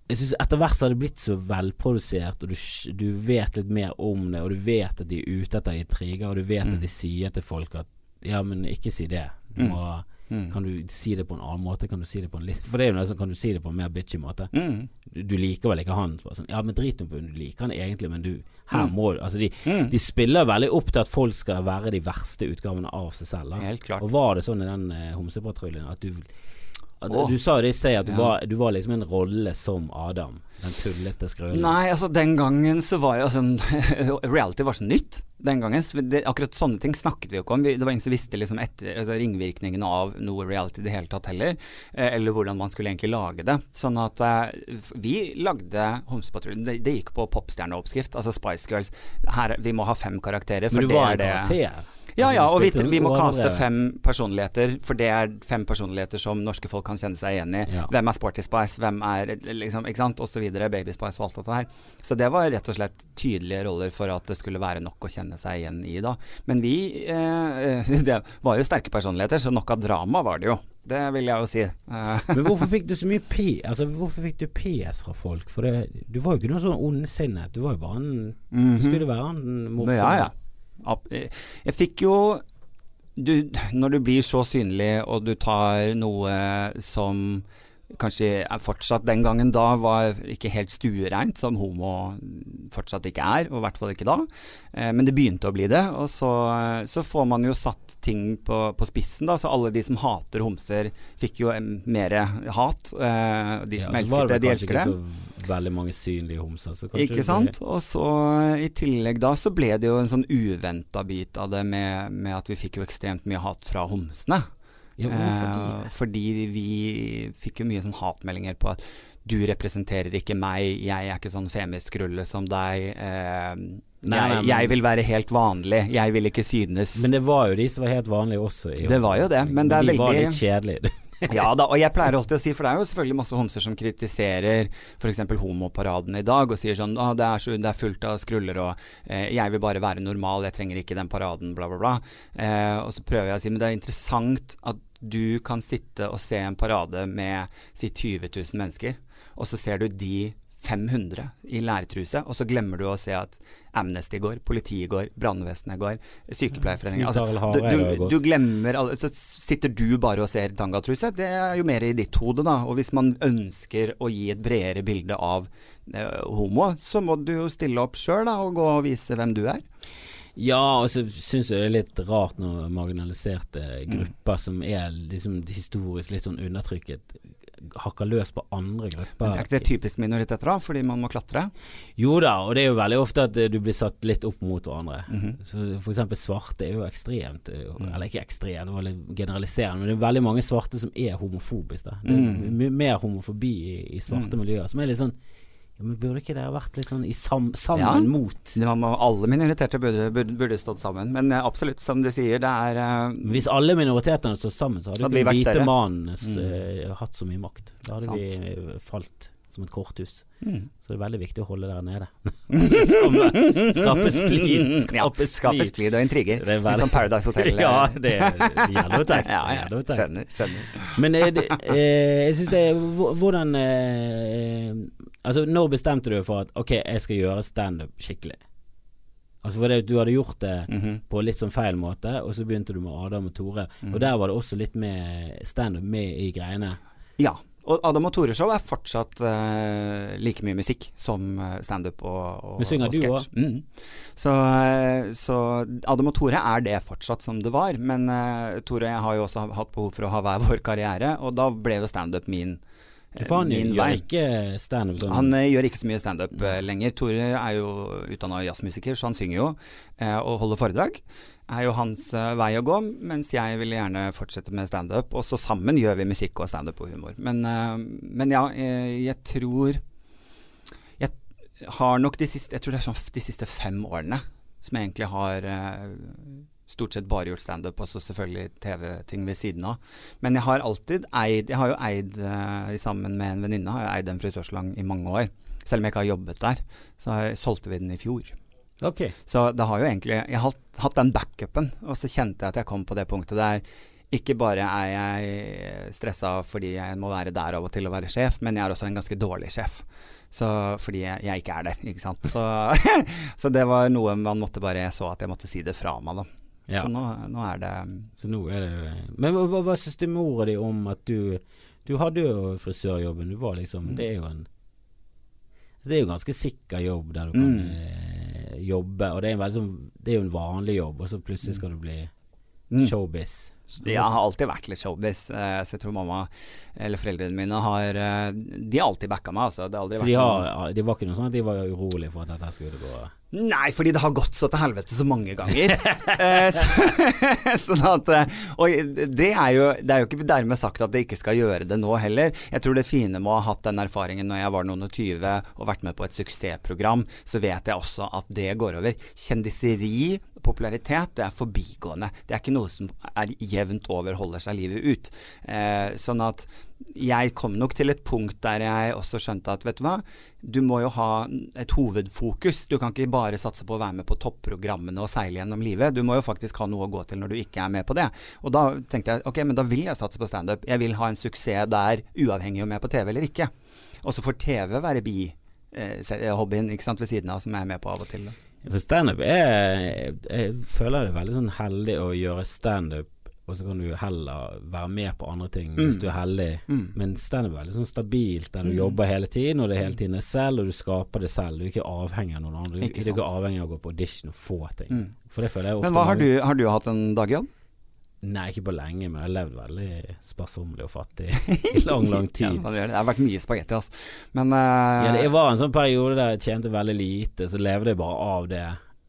S1: jeg synes etter hvert så har det blitt så velprodusert, og du, du vet litt mer om det, og du vet at de er ute etter intriger, og du vet
S2: Mm.
S1: at de sier til folk at ja, men ikke si det. Du
S2: Mm.
S1: må
S2: Mm.
S1: Kan du si det på en annen måte? Kan du si det på en litt For det er jo noe sånn, kan du si det på en mer bitchy måte?
S2: Mm.
S1: Du, du liker vel ikke han? Sånn, ja, men drit nå på Du liker han egentlig, men du Her
S2: Mm.
S1: må du Altså, de,
S2: Mm.
S1: de spiller veldig opp til at folk skal være de verste utgavene av seg selv. Da.
S2: Helt klart.
S1: Og var det sånn i den eh, homsepatruljen at du
S2: Åh.
S1: Du sa det i sted, at du,
S2: Ja.
S1: var, du var liksom en rolle som Adam. Den tullete skrølen.
S2: Nei, altså den gangen så var jo altså, Reality var så nytt den gangen. Det, akkurat sånne ting snakket vi jo ikke om. Vi, det var ingen som visste liksom etter, altså, ringvirkningene av noe reality i det hele tatt heller. Eh, eller hvordan man skulle egentlig lage det. Sånn at eh, vi lagde Homsepatruljen. Det, det gikk på popstjerneoppskrift. Altså Spice Girls. Her, vi må ha fem karakterer.
S1: Men du
S2: det
S1: var
S2: er
S1: en karakter.
S2: Ja, ja, og vi, vi må kaste fem personligheter, for det er fem personligheter som norske folk kan kjenne seg igjen i.
S1: Ja.
S2: Hvem er Sporty Spice, hvem er liksom, ikke sant, videre, Baby Spice og alt dette her. Så det var rett og slett tydelige roller for at det skulle være nok å kjenne seg igjen i, da. Men vi eh, Det var jo sterke personligheter, så nok av drama var det jo. Det vil jeg jo si. Eh,
S1: Men hvorfor fikk du så mye P Altså Hvorfor fikk du PS fra folk? For det, du var jo ikke noe sånn ondsinnet. Du var jo bare en Du skulle være en morsom
S2: ja, ja. Eh, Jeg fikk jo du, Når du blir så synlig, og du tar noe som kanskje fortsatt den gangen da var ikke helt stuereint, som homo fortsatt ikke er, og i hvert fall ikke da. Eh, men det begynte å bli det, og så, så får man jo satt ting på, på spissen, da. Så alle de som hater homser, fikk jo mer hat. Eh, de
S1: Ja,
S2: som
S1: var
S2: elsket det,
S1: det,
S2: de elsker det.
S1: så veldig mange synlige homser. Så
S2: Ikke sant? Og så i tillegg da så ble det jo en sånn uventa bit av det med, med at vi fikk jo ekstremt mye hat fra homsene.
S1: Ja, hvorfor
S2: Eh, fordi vi fikk jo mye sånn hatmeldinger på at du representerer ikke meg, jeg er ikke sånn femiskrulle som deg. Eh,
S1: Nei,
S2: jeg,
S1: nei,
S2: jeg vil være helt vanlig, jeg vil ikke synes.
S1: Men det var jo de som var helt vanlige også. I
S2: Det var jo det, men det er
S1: de var litt kjedelige.
S2: Ja da, og jeg pleier alltid å si, for det er jo selvfølgelig masse homser som kritiserer f.eks. homoparaden i dag, og sier sånn det, er så, det er fullt av skruller, og eh, jeg vil bare være normal, jeg trenger ikke den paraden, bla, bla, bla. Eh, og så prøver jeg å si, men det er interessant at du kan sitte og se en parade med si 20 000 mennesker, og så ser du de 500 i lærtruse, og så glemmer du å se at Amnesty går, politiet går, brannvesenet går, Sykepleierforeningen altså, du, du, du glemmer alle, Så sitter du bare og ser tangatruse. Det er jo mer i ditt hode, da. Og hvis man ønsker å gi et bredere bilde av eh, homo, så må du jo stille opp sjøl og gå og vise hvem du er.
S1: Ja, og så syns jeg det er litt rart når marginaliserte
S2: Mm.
S1: grupper som er liksom historisk litt sånn undertrykket, hakker løs på andre grupper.
S2: Men det er ikke det typisk minoriteter, da, fordi man må klatre?
S1: Jo da, og det er jo veldig ofte at eh, du blir satt litt opp mot hverandre.
S2: Mhm.
S1: Så For eksempel svarte er jo ekstremt, eh,
S2: Mm.
S1: eller ikke ekstremt, det var litt generaliserende, men det er veldig mange svarte som er homofobiske. Det er
S2: Mm.
S1: mer homofobi i, i svarte miljøer, som er litt sånn men Burde ikke det vært litt sånn i sam, sammen
S2: Ja.
S1: mot
S2: var alle minoriteter burde, burde, burde stått sammen. Men eh, absolutt, som du sier, det er uh,
S1: Hvis alle minoritetene står sammen, så hadde
S2: Hadde
S1: ikke den hvite mannen
S2: Mm.
S1: eh, hatt så mye makt. Da hadde vi eh, falt som et korthus.
S2: mm.
S1: Så det er veldig viktig å holde der nede. Skape, skape splid. Skape
S2: Skape
S1: splid.
S2: og intriger.
S1: Det er
S2: Litt
S1: veldig-
S2: som Paradise Hotel. eh.
S1: Ja, det er gjennomtenkt.
S2: ja, ja. Skjønner. skjønner.
S1: Men eh, eh, jeg syns det er Hvordan eh, Altså, når bestemte du for at ok, jeg skal gjøre standup skikkelig? Altså for det, Du hadde gjort det
S2: Mhm.
S1: på litt sånn feil måte, og så begynte du med Adam og Tore.
S2: Mhm.
S1: Og der var det også litt med standup med i greiene.
S2: Ja. Og Adam og Tore-show er fortsatt uh, like mye musikk som eh, standup og, og,
S1: Men synger
S2: og
S1: du
S2: sketsj. Mm. Så, eh, så Adam og Tore er det fortsatt som det var. Men uh, Tore og jeg har jo også hatt behov for å ha hver vår karriere, og da ble jo standup min,
S1: For han
S2: min
S1: gjør
S2: vei.
S1: ikke standup sånn.
S2: Han eh, gjør ikke så mye standup uh, lenger. Tore er jo utdanna jazzmusiker, så han synger jo eh, og holder foredrag. Er jo hans vei å gå, mens jeg ville gjerne fortsette med standup. Og så sammen gjør vi musikk og standup og humor. Men, men ja, jeg tror har nok de siste Jeg tror det er sånn de siste fem årene som jeg egentlig har stort sett bare gjort standup, og så selvfølgelig TV-ting ved siden av. Men jeg har alltid eid Jeg har jo eid, eh, sammen med en venninne, har jeg eid en frisørslang i mange år. Selv om jeg ikke har jobbet der, så har jeg- solgte vi den i fjor.
S1: Okay.
S2: Så det har jo egentlig Jeg har hatt, hatt den backupen, og så kjente jeg at jeg kom på det punktet der ikke bare er jeg stressa fordi jeg må være der av og til og være sjef, men jeg er også en ganske dårlig sjef. Så, fordi jeg, jeg ikke er der, ikke sant. Så, så det var noe man måtte bare Jeg så at jeg måtte si det fra meg, da.
S1: Ja.
S2: Så nå, nå er det
S1: Så nå er det Men hva, hva, syns du mora di om at du Du hadde jo frisørjobben, du var liksom
S2: Mm.
S1: Det er jo en Det er jo en ganske sikker jobb der du kan
S2: Mm.
S1: eh, jobbe, og det er, en veldig sånn, det er jo en vanlig jobb, og så plutselig skal du bli
S2: Mm.
S1: showbiz.
S2: Jeg har alltid vært litt showbiz, eh, så jeg tror mamma eller foreldrene mine har eh, De har alltid backa meg, altså. Det har aldri
S1: Så de, har, de var ikke noe sånn at de var urolige for at dette skulle gå
S2: Nei, fordi det har gått så til helvete så mange ganger. Eh, så, sånn at eh, Og det er, jo, det er jo ikke dermed sagt at det ikke skal gjøre det nå heller. Jeg tror det fine med å ha hatt den erfaringen når jeg var noen og tyve og vært med på et suksessprogram, så vet jeg også at det går over. Kjendiseri, popularitet, det er forbigående. Det er ikke noe som er jevnt over holder seg livet ut. Eh, sånn at jeg kom nok til et punkt der jeg også skjønte at vet du hva, du må jo ha et hovedfokus. Du kan ikke bare satse på å være med på topprogrammene og seile gjennom livet. Du må jo faktisk ha noe å gå til når du ikke er med på det. Og da tenkte jeg ok, men da vil jeg satse på standup. Jeg vil ha en suksess der, uavhengig om jeg er på TV eller ikke. Og så får TV være bi-hobbyen sant, ved siden av, som jeg er med på av og til.
S1: For standup er Jeg føler det er veldig sånn heldig å gjøre standup, og så kan du heller være med på andre ting hvis du er heldig.
S2: Mm.
S1: Men standup er veldig sånn stabilt, der du
S2: Mm.
S1: jobber hele tiden, og det hele tiden er selv, og du skaper det selv. Du er ikke avhengig av noen andre. Du
S2: Ikke
S1: er ikke avhengig av å gå på audition og få ting.
S2: Mm.
S1: For det føler jeg ofte
S2: Men hva har du, har du hatt en dagjobb?
S1: Nei, ikke på lenge, men jeg har levd veldig sparsommelig og fattig i lang, lang tid.
S2: ja, det? det har vært mye spagetti, altså. Men uh...
S1: Ja, det var en sånn periode der jeg tjente veldig lite, så levde jeg bare av det.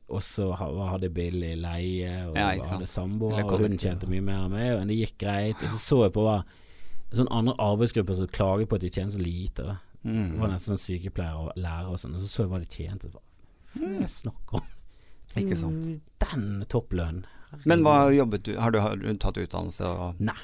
S1: Og så hadde jeg billig leie, og
S2: Ja,
S1: hadde samboer, og hun tjente mye mer enn meg, og det gikk greit. Og så så jeg på hva sånn andre arbeidsgrupper som klager på at de tjener så lite. Da. Det var
S2: mm,
S1: nesten sånn sykepleiere og lærere og sånn, og så så jeg hva de tjente. Hva jeg snakker om?
S2: Ikke sant.
S1: Mm, Den topplønnen.
S2: Men hva jobbet du Har du, har du tatt utdannelse og
S1: Nei.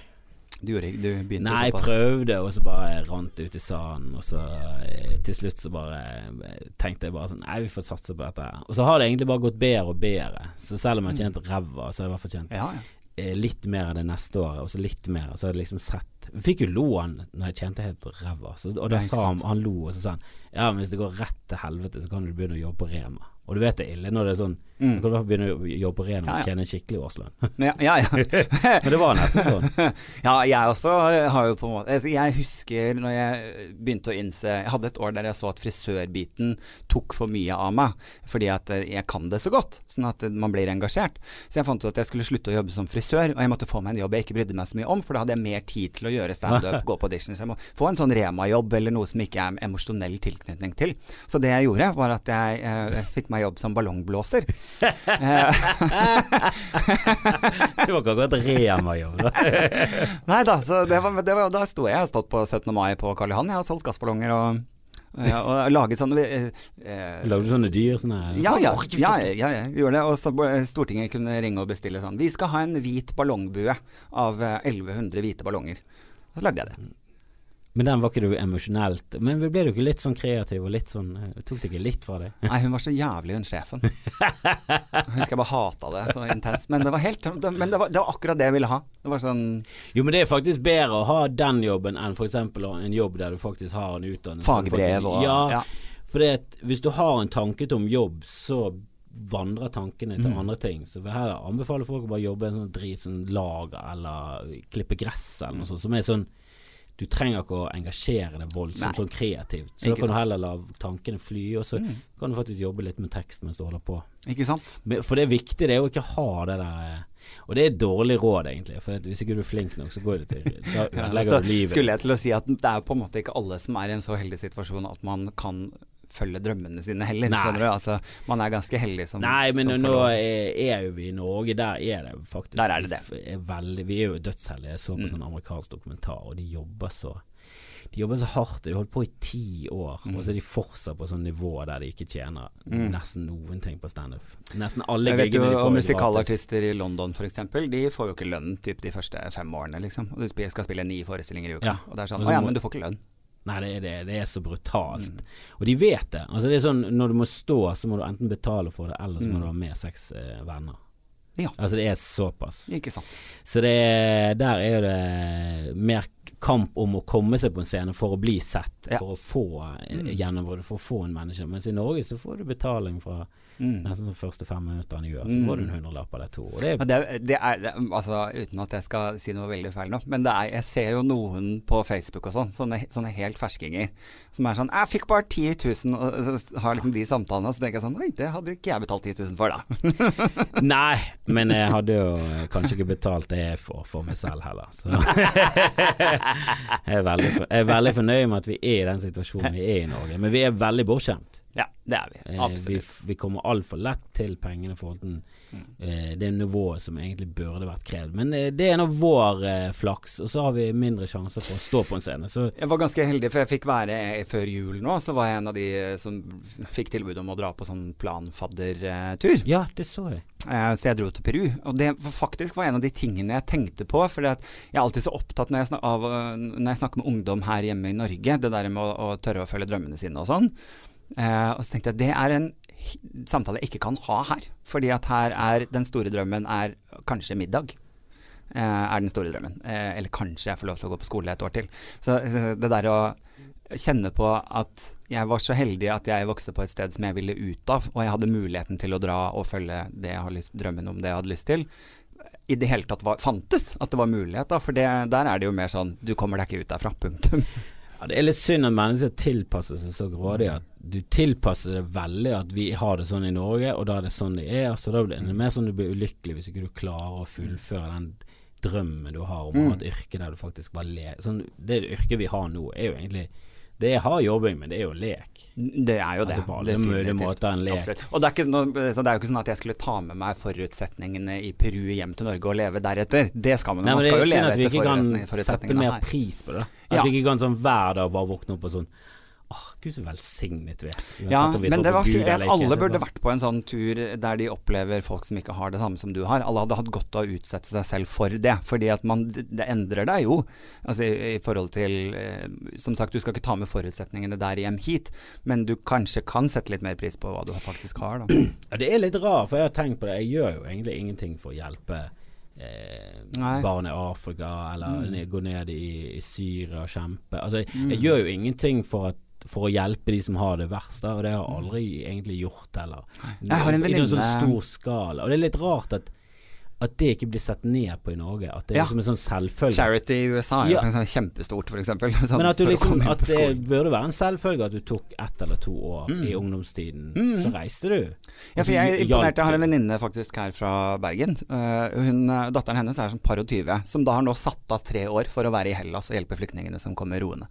S2: Du, du begynte
S1: Nei, jeg prøvde, og så bare rant det ut i sanden. Og så eh, til slutt så bare eh, tenkte jeg bare sånn Nei, vi får satse på dette. Og så har det egentlig bare gått bedre og bedre. Så selv om jeg har tjent ræva, så har jeg i hvert fall tjent
S2: Ja, ja.
S1: eh, litt mer enn det neste året, og så litt mer. Og så har jeg liksom sett Vi fikk jo lån når jeg tjente helt ræva, og da sa han. Han lo, og så sa han Ja, men hvis det går rett til helvete, så kan du begynne å jobbe på Rema. Og du vet det er ille når det er sånn
S2: Mm.
S1: Du kan i hvert fall begynne å jobbe på Rema
S2: Ja,
S1: og
S2: ja.
S1: tjene skikkelig årslønn.
S2: Men ja, ja, ja.
S1: men det var nesten sånn.
S2: ja, jeg også har jo på en måte Jeg husker når jeg begynte å innse Jeg hadde et år der jeg så at frisørbiten tok for mye av meg. Fordi at jeg kan det så godt, sånn at man blir engasjert. Så jeg fant ut at jeg skulle slutte å jobbe som frisør, og jeg måtte få meg en jobb jeg ikke brydde meg så mye om, for da hadde jeg mer tid til å gjøre standup, gå på audition. Så jeg må få en sånn Rema-jobb eller noe som ikke er emosjonell tilknytning til. Så det jeg gjorde, var at jeg eh, fikk meg jobb som ballongblåser. Eh,
S1: Det var ikke akkurat Rema-jobb. da.
S2: Nei da, så det var, det var, da sto jeg. og har stått på 17. mai på Karl Johan. Jeg har solgt gassballonger og, ja, og laget sånne eh, eh,
S1: Lagde du sånne dyr? Sånne
S2: ja, ja, ja, ja, jeg gjorde det. Og så Stortinget kunne ringe og bestille sånn Vi skal ha en hvit ballongbue av eh, 1100 hvite ballonger. Så lagde jeg det.
S1: Men den var ikke du emosjonelt Men ble du ikke litt sånn kreativ og litt sånn eh, Tok det ikke litt fra deg?
S2: Nei, hun var så jævlig, hun sjefen. Jeg husker jeg bare hata det så intenst. Men det var helt Men det var, det var akkurat det jeg ville ha. Det var sånn
S1: Jo, men det er faktisk bedre å ha den jobben enn f.eks. en jobb der du faktisk har en utdannelse.
S2: fagbrev og
S1: Ja,
S2: ja.
S1: for hvis du har en tanke til om jobb, så vandrer tankene til
S2: Mm.
S1: andre ting. Så her anbefaler folk å bare jobbe en sånn drit sånn lager eller klippe gress eller noe sånt, som er sånn du trenger ikke å engasjere deg voldsomt sånn kreativt. Så
S2: Ikke
S1: da kan
S2: sant.
S1: du heller la tankene fly, og så
S2: Mm.
S1: kan du faktisk jobbe litt med tekst mens du holder på.
S2: Ikke sant?
S1: Men, for det er viktig det er å ikke ha det der eh, Og det er et dårlig råd, egentlig. For hvis ikke du er flink nok, så går det til Da ødelegger
S2: så
S1: du livet.
S2: skulle jeg til å si at det er på en måte ikke alle som er i en så heldig situasjon at man kan følge drømmene sine heller. Skjønner du? Altså, man er ganske heldig som
S1: Nei, men
S2: som
S1: nå er, er jo vi i Norge, der er det faktisk
S2: Der er det det.
S1: Er veldig, Vi er jo dødsheldige. Jeg så på
S2: Mm.
S1: sånn amerikansk dokumentar, og de jobber så De jobber så hardt. De holdt på i ti år,
S2: Mm.
S1: og så er de fortsatt på sånn nivå der de ikke tjener
S2: Mm.
S1: nesten noen ting på standup. Nesten alle giggene de får er
S2: musikalartister i London f.eks. De får jo ikke lønn typ de første fem årene, liksom. Og du skal spille ni forestillinger i uka.
S1: Ja.
S2: Og det er sånn Å ja, men du får ikke lønn.
S1: Nei, det er, det, det er så brutalt.
S2: Mm.
S1: Og de vet det. Altså det er sånn Når du må stå, så må du enten betale for det, eller så må
S2: Mm.
S1: du ha med seks eh, venner.
S2: Ja.
S1: Altså det er såpass.
S2: Ikke sant.
S1: Så det, der er det mer kamp om å komme seg på en scene for å bli sett,
S2: Ja.
S1: for å få eh,
S2: Mm.
S1: gjennombrudd, for å få en menneske. Mens i Norge så får du betaling fra
S2: Mm.
S1: Nesten de første fem minuttene i uka, så får du en hundrelapp eller to. Det
S2: er, Det, det er, altså, uten at jeg skal si noe veldig feil nå, men det er, jeg ser jo noen på Facebook og sånn, sånne, sånne helt ferskinger, som er sånn 'Jeg fikk bare 10 000', og så har liksom de samtalene, og så tenker jeg sånn Oi, det hadde ikke jeg betalt 10 000 for, da.
S1: Nei, men jeg hadde jo eh, kanskje ikke betalt det jeg får for meg selv heller. Så jeg, er veldig, jeg er veldig fornøyd med at vi er i den situasjonen vi er i Norge, men vi er veldig bortskjemt.
S2: Ja, det er vi.
S1: Eh, Vi,
S2: Absolutt.
S1: vi kommer altfor lett til pengene i forhold til eh, det nivået som egentlig burde vært krevd. Men eh, det er nå vår eh, flaks, og så har vi mindre sjanser for å stå på en scene. Så
S2: Jeg var ganske heldig, for jeg fikk være før jul nå, så var jeg en av de som fikk tilbud om å dra på sånn planfaddertur.
S1: ja, det så jeg.
S2: Så jeg dro til Peru, og det faktisk var en av de tingene jeg tenkte på. For jeg er alltid så opptatt når jeg, snak av, når jeg snakker med ungdom her hjemme i Norge, det der med å, å tørre å følge drømmene sine og sånn. Eh, og så tenkte jeg det er en samtale ikke kan ha her. Fordi at her er den store drømmen er kanskje middag. Eh, er den store drømmen. Eh, eller kanskje jeg får lov til å gå på skole et år til. Så eh, det der å kjenne på at jeg var så heldig at jeg vokste på et sted som jeg ville ut av, og jeg hadde muligheten til å dra og følge det jeg har lyst, drømmen om det jeg hadde lyst til, i det hele tatt var, fantes. At det var mulighet, da. For det, der er det jo mer sånn du kommer deg ikke ut derfra. Punktum.
S1: Ja, det er litt synd at mennesker tilpasser seg så grådig at du tilpasser det veldig at vi har det sånn i Norge, og da er det sånn det er. Så da blir det mer sånn du blir ulykkelig hvis ikke du klarer å fullføre den drømmen du har om å ha et yrke der du faktisk bare leker. Sånn, det yrket vi har nå, er jo egentlig Det er hard jobbing, men det er jo lek.
S2: Det er jo det.
S1: Altså, det
S2: definitivt.
S1: en lek.
S2: Absolutt. Og det er, noe- så det er jo ikke sånn at jeg skulle ta med meg forutsetningene i Peru hjem til Norge og leve deretter. Det skal man.
S1: Nei,
S2: man
S1: men det er
S2: jo
S1: synd at vi ikke kan sette mer pris på det. At
S2: Ja.
S1: vi ikke kan sånn hver dag bare våkne opp og sånn Åh, gud så velsignet vi er.
S2: Ja, men det var
S1: Gud
S2: fint at alle burde vært på en sånn tur der de opplever folk som ikke har det samme som du har. Alle hadde hatt godt av å utsette seg selv for det, fordi at man, det endrer deg jo. Altså i, i forhold til eh, Som sagt, du skal ikke ta med forutsetningene der hjem hit, men du kanskje kan sette litt mer pris på hva du faktisk har, da.
S1: Ja, det er litt rart, for jeg har tenkt på det. Jeg gjør jo egentlig ingenting for å hjelpe eh,
S2: Mm.
S1: barn i Afrika, eller mm. gå ned i, i Syria og kjempe. Altså, jeg, jeg gjør jo ingenting for, at, for å hjelpe de som har det verst, og det har jeg aldri egentlig gjort heller.
S2: Jeg har en
S1: I noen sånn stor skala. Og det er litt rart at at det ikke blir sett ned på i Norge. At det er
S2: Ja.
S1: liksom en sånn selvfølge.
S2: Charity i USA er
S1: Ja.
S2: sånn kjempestort, for eksempel. Sånn,
S1: Men at, du liksom, at det burde være en selvfølge at du tok ett eller to år i ungdomstiden. Så reiste du.
S2: Mm. Ja, for jeg er imponert. Jeg har en venninne faktisk her fra Bergen. Uh, hun, eh, datteren hennes er sånn par og tyve, som da har nå satt av tre år for å være i Hellas og hjelpe flyktningene som kommer roende.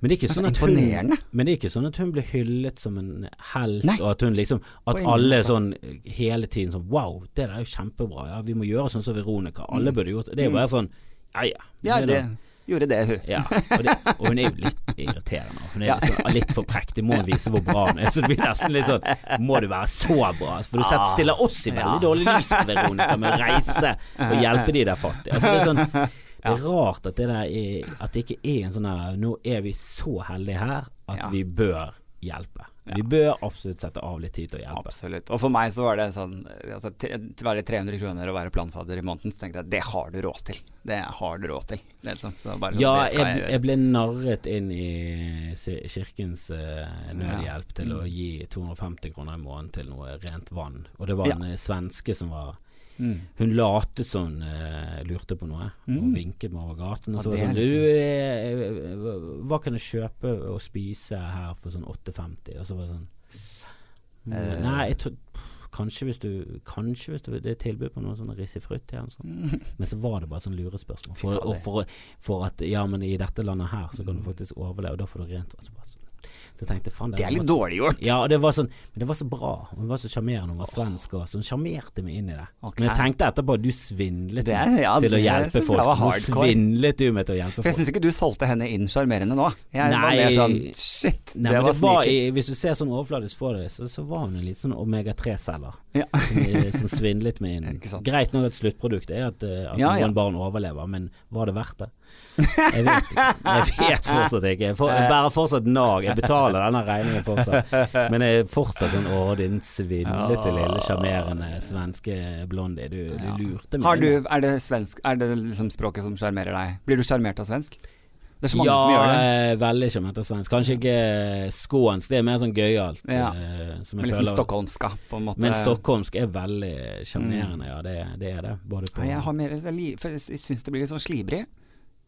S1: Men det
S2: Altså,
S1: sånn hun. Men det er ikke sånn at hun blir hyllet som en helt,
S2: Nei.
S1: og at hun liksom At alle sånn hele tiden sånn Wow, det der er jo kjempebra. Ja, vi må gjøre sånn som Veronica. Alle burde gjort det. Det er jo bare sånn Ja ja.
S2: Mm. Ja, det gjorde det, hun.
S1: ja, og, det, og hun er jo litt irriterende. Hun er
S2: Ja.
S1: liksom litt for prektig, må hun vise hvor bra hun er. Så det blir nesten litt sånn Må du være så bra? For du
S2: Ah,
S1: setter, stiller oss i veldig dårlig lys, Veronica, med å reise og hjelpe de der fattige. Altså, det er sånn det er rart at det, er, at det ikke er en sånn der Nå er vi så heldige her at
S2: Ja.
S1: vi bør hjelpe. Vi bør absolutt sette av litt tid til å hjelpe.
S2: Absolutt. Og for meg så var det sånn altså, Til å være 300 kroner og være planfadder i måneden, så tenkte jeg det har du råd til. Det har du råd til. Det sånn, sånn,
S1: Ja, jeg,
S2: jeg
S1: jeg ble narret inn i Kirkens uh, nødhjelp til
S2: Mm.
S1: å gi 250 kroner i måneden til noe rent vann. Og det var en eh, svenske som var
S2: Mm.
S1: Hun late som hun uh, lurte på noe, og vinket meg over gaten. Og så var sånn eh, eh, Hva kan jeg kjøpe og spise her for sånn 8,50? Og så var det sånn
S2: Eh.
S1: Nei, jeg tror Kanskje hvis du Kanskje hvis du, det er tilbud på noe sånn risifrutt her. Sånn. Men så var det bare sånn lurespørsmål. For, og for, for at ja, men i dette landet her så kan du faktisk overleve, og da får du rent vann. Så, bare sånn. Så jeg tenkte faen
S2: Det er litt
S1: så-
S2: dårlig gjort.
S1: Ja, det var sånn Men det var så bra. Hun var så sjarmerende. Hun var svensk og så hun sjarmerte meg inn i det.
S2: Okay.
S1: Men jeg tenkte etterpå du svindlet
S2: Det ja,
S1: til å hjelpe folk.
S2: var
S1: Nå svindlet du meg til å hjelpe
S2: For jeg
S1: folk.
S2: syns ikke du solgte henne inn sjarmerende nå. Jeg var
S1: Nei.
S2: mer sånn shit,
S1: Nei,
S2: det var
S1: var
S2: sneaky.
S1: Hvis du ser sånn overfladisk på det, så, så var hun en litt sånn omega-3-celler.
S2: Ja.
S1: som, eh, som svindlet meg inn. Greit nok at sluttproduktet er at, eh, at
S2: Ja,
S1: noen
S2: ja.
S1: barn overlever, men var det verdt det? Jeg vet. Jeg vet fortsatt ikke. Jeg, for, jeg bærer fortsatt nag. Jeg betaler denne regningen fortsatt. Men jeg er fortsatt sånn Å, din svindlete lille sjarmerende svenske blondie. Du, du lurte meg.
S2: Har du, er det svensk Er det liksom språket som sjarmerer deg? Blir du sjarmert av svensk? Det er så mange som gjør det.
S1: Ja, veldig sjarmert av svensk. Kanskje ikke skånsk, det er mer sånn gøyalt.
S2: Ja.
S1: eh, som
S2: Men liksom stockholmska, på en måte.
S1: Men stockholmsk er veldig sjarmerende, ja. Det, det er det. Både på
S2: ja, jeg har mer jeg jeg syns det blir litt sånn slibrig.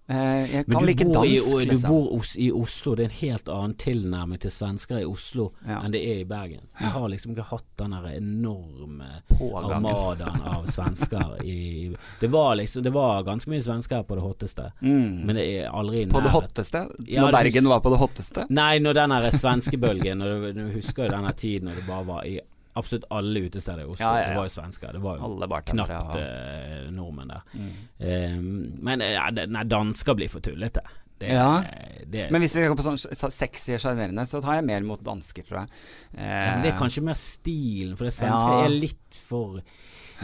S2: Eh, jeg kan like
S1: bor, i,
S2: dansk,
S1: du
S2: liksom.
S1: bor i Oslo, det er en helt annen tilnærming til svensker i Oslo
S2: Ja.
S1: enn det er i Bergen. Vi har liksom ikke hatt den enorme armadaen av svensker i Det var liksom Det var ganske mye svensker på det hotteste,
S2: Mm.
S1: men det er aldri nær.
S2: På det hotteste? Når Bergen var på det hotteste?
S1: Nei, når den svenskebølgen du husker jo denne tiden når det bare var i absolutt alle utesteder i Oslo.
S2: Ja, ja, ja.
S1: Det var jo svensker. Det var jo knapt eh, nordmenn der.
S2: Mm.
S1: Um, men eh, nei, dansker blir for tullete. Det,
S2: Ja.
S1: det,
S2: Men hvis vi går på sånn sexy og sjarmerende, så tar jeg mer mot dansker, tror jeg. Eh,
S1: det er kanskje mer stilen, for det svenske er litt for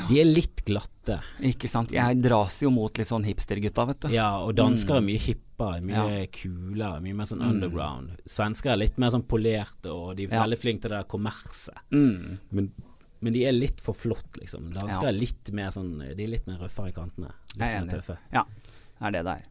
S1: De er litt glatte.
S2: Ikke sant. Jeg dras jo mot litt sånn hipstergutta, vet du.
S1: Ja, og dansker er mye hippere, mye
S2: Ja.
S1: kulere, mye mer sånn
S2: Mm.
S1: underground. Svensker er litt mer sånn polerte, og de er veldig flinke til det der kommerset.
S2: Mm.
S1: Men, men de er litt for flott, liksom. Dansker
S2: Ja.
S1: er litt mer sånn De er litt mer røffere i kantene. Litt
S2: er
S1: mer tøffe.
S2: Ja, det er det det er.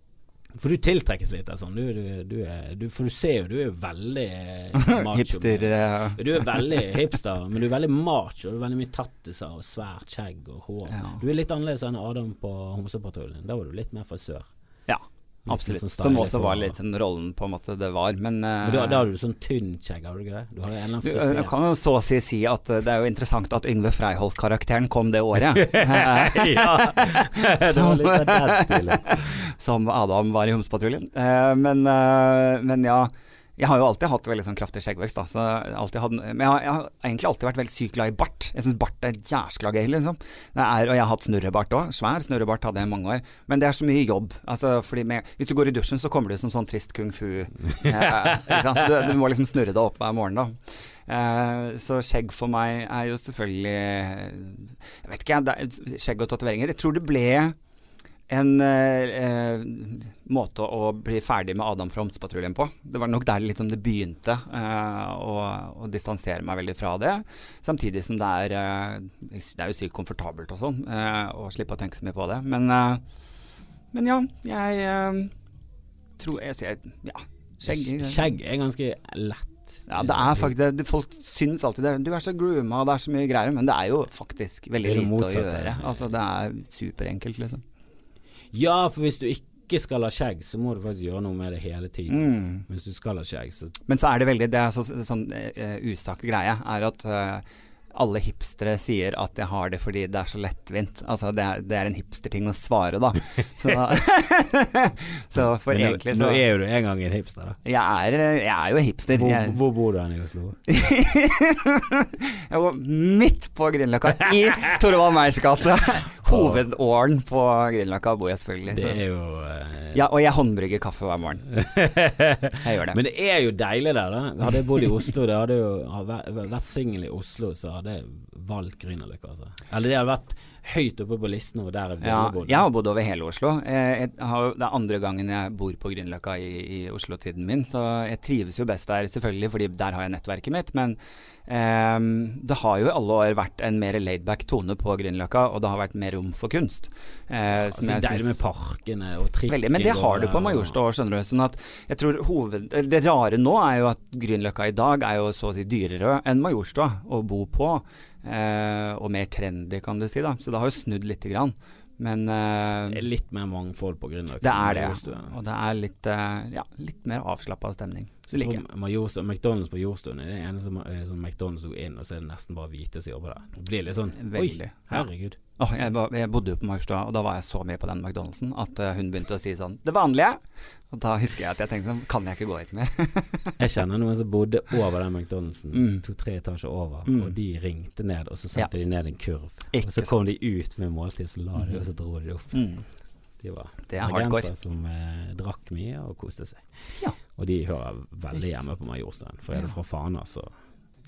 S1: For du tiltrekkes litt av sånn. Du, du, du er, du, for du ser jo, du er veldig macho.
S2: Hipster Ja.
S1: Du er veldig hipster, men du er veldig macho. Du er veldig mye tattiser og svært skjegg og hår.
S2: Ja.
S1: Du er litt annerledes enn Adam på Homsepatruljen. Da var du litt mer frisør.
S2: Absolutt.
S1: sånn
S2: Som også var litt sånn rollen på en måte det var, men, uh,
S1: Men da, da har du sånn tynn skjegg, har du ikke det? Du har friser.
S2: kan jo så å si si at eh, det er jo interessant at Yngve Freiholt-karakteren kom det året.
S1: som, det den
S2: som Adam var i Homsepatruljen. Uh, men, uh, men ja, jeg har jo alltid hatt veldig sånn kraftig skjeggvekst. Da, så jeg har men jeg har, jeg har egentlig alltid vært veldig sykt glad i bart. Jeg syns bart er jæskla gøy, liksom. Det er, og jeg har hatt snurrebart òg. Svær snurrebart hadde jeg i mange år. Men det er så mye jobb. Altså, fordi med, hvis du går i dusjen, så kommer du som sånn trist kung fu. Eh, så du, du må liksom snurre deg opp hver morgen, da. Eh, så skjegg for meg er jo selvfølgelig Jeg vet ikke, jeg. Skjegg og tatoveringer. Jeg tror det ble en eh, eh, måte å bli ferdig med Adam fra Homsepatruljen på. Det var nok der liksom det begynte, eh, å, å distansere meg veldig fra det. Samtidig som det er eh, Det er jo sykt komfortabelt og sånn, eh, å slippe å tenke så mye på det. Men, eh, men ja, jeg tror jeg sier Ja, skjegg.
S1: Skjegg er ganske lett.
S2: Ja, det er faktisk det, Folk syns alltid det. Du er så grooma, det er så mye greier. Men det er jo faktisk veldig lite å gjøre. Altså, det er superenkelt, liksom.
S1: Ja, for hvis du ikke skal ha skjegg, så må du faktisk gjøre noe med det hele tiden.
S2: Mm.
S1: Hvis du skal ha skjegg, så
S2: Men så er det veldig Det er så, sånn uh, greie, er at eh, alle hipstere sier at jeg har det fordi det er så lettvint. Altså det er, det er en hipsterting å svare, da. Så, da så for
S1: Men
S2: egentlig så Nå
S1: er jo du en gang en hipster, da.
S2: jeg er, jeg er jo hipster.
S1: Hvor,
S2: Jeg,
S1: hvor bor du hen i Oslo?
S2: jeg bor midt på Grünerløkka, i Torvald Meyers gate. Hovedåren på Grünerløkka bor jeg selvfølgelig.
S1: Det er jo eh,
S2: Ja, og jeg håndbrygger kaffe hver morgen. Jeg gjør det.
S1: Men det er jo deilig der, da. Hadde jeg bodd i Oslo, det hadde jo vært vært singel i Oslo, så hadde jeg valgt Grünerløkka. Altså. Eller det hadde vært høyt oppe på listen over der jeg ville
S2: Ja,
S1: bodd.
S2: jeg har bodd over hele Oslo. Eh, har, det er andre gangen jeg bor på Grünerløkka i, i Oslo-tiden min, så jeg trives jo best der, selvfølgelig, fordi der har jeg nettverket mitt. Men det har jo i alle år vært en mer laidback tone på Grünerløkka, og det har vært mer rom for kunst. Eh, ja,
S1: Altså, deilig med parkene og trikken.
S2: Veldig, men det har du på Majorstua òg, skjønner du. Sånn at jeg tror hoved, Det rare nå er jo at Grünerløkka i dag er jo så å si dyrere enn Majorstua å bo på. Eh, og mer trendy, kan du si. da Så det har jo snudd lite grann. Men
S1: uh, litt mer mangfold på grunn av
S2: det er det. Og det er litt, uh, ja, litt mer avslappa stemning. Så liker jeg.
S1: Tror McDonald's på Jordstuen er det eneste som, eh, som McDonald's tok inn, og så er det nesten bare hvite som jobber der. Det blir litt sånn
S2: Veldig.
S1: Oi, herregud.
S2: Åh, jeg, jeg bodde jo på Majorstua, og da var jeg så mye på den McDonald'sen at eh, hun begynte å si sånn 'Det vanlige'. Og da husker jeg at jeg tenkte sånn Kan jeg ikke gå hit mer?
S1: Jeg kjenner noen som bodde over den McDonald'sen,
S2: Mm.
S1: to-tre etasjer over,
S2: Mm.
S1: og de ringte ned, og så satte de ned en kurv.
S2: Ikke
S1: og så kom de ut med måltid, så la de, og så dro de opp.
S2: Mm.
S1: De var
S2: er
S1: bergensere som eh, drakk mye og koste seg.
S2: Ja.
S1: Og de hører veldig hjemme på Majorstuen. For er du fra Fana, så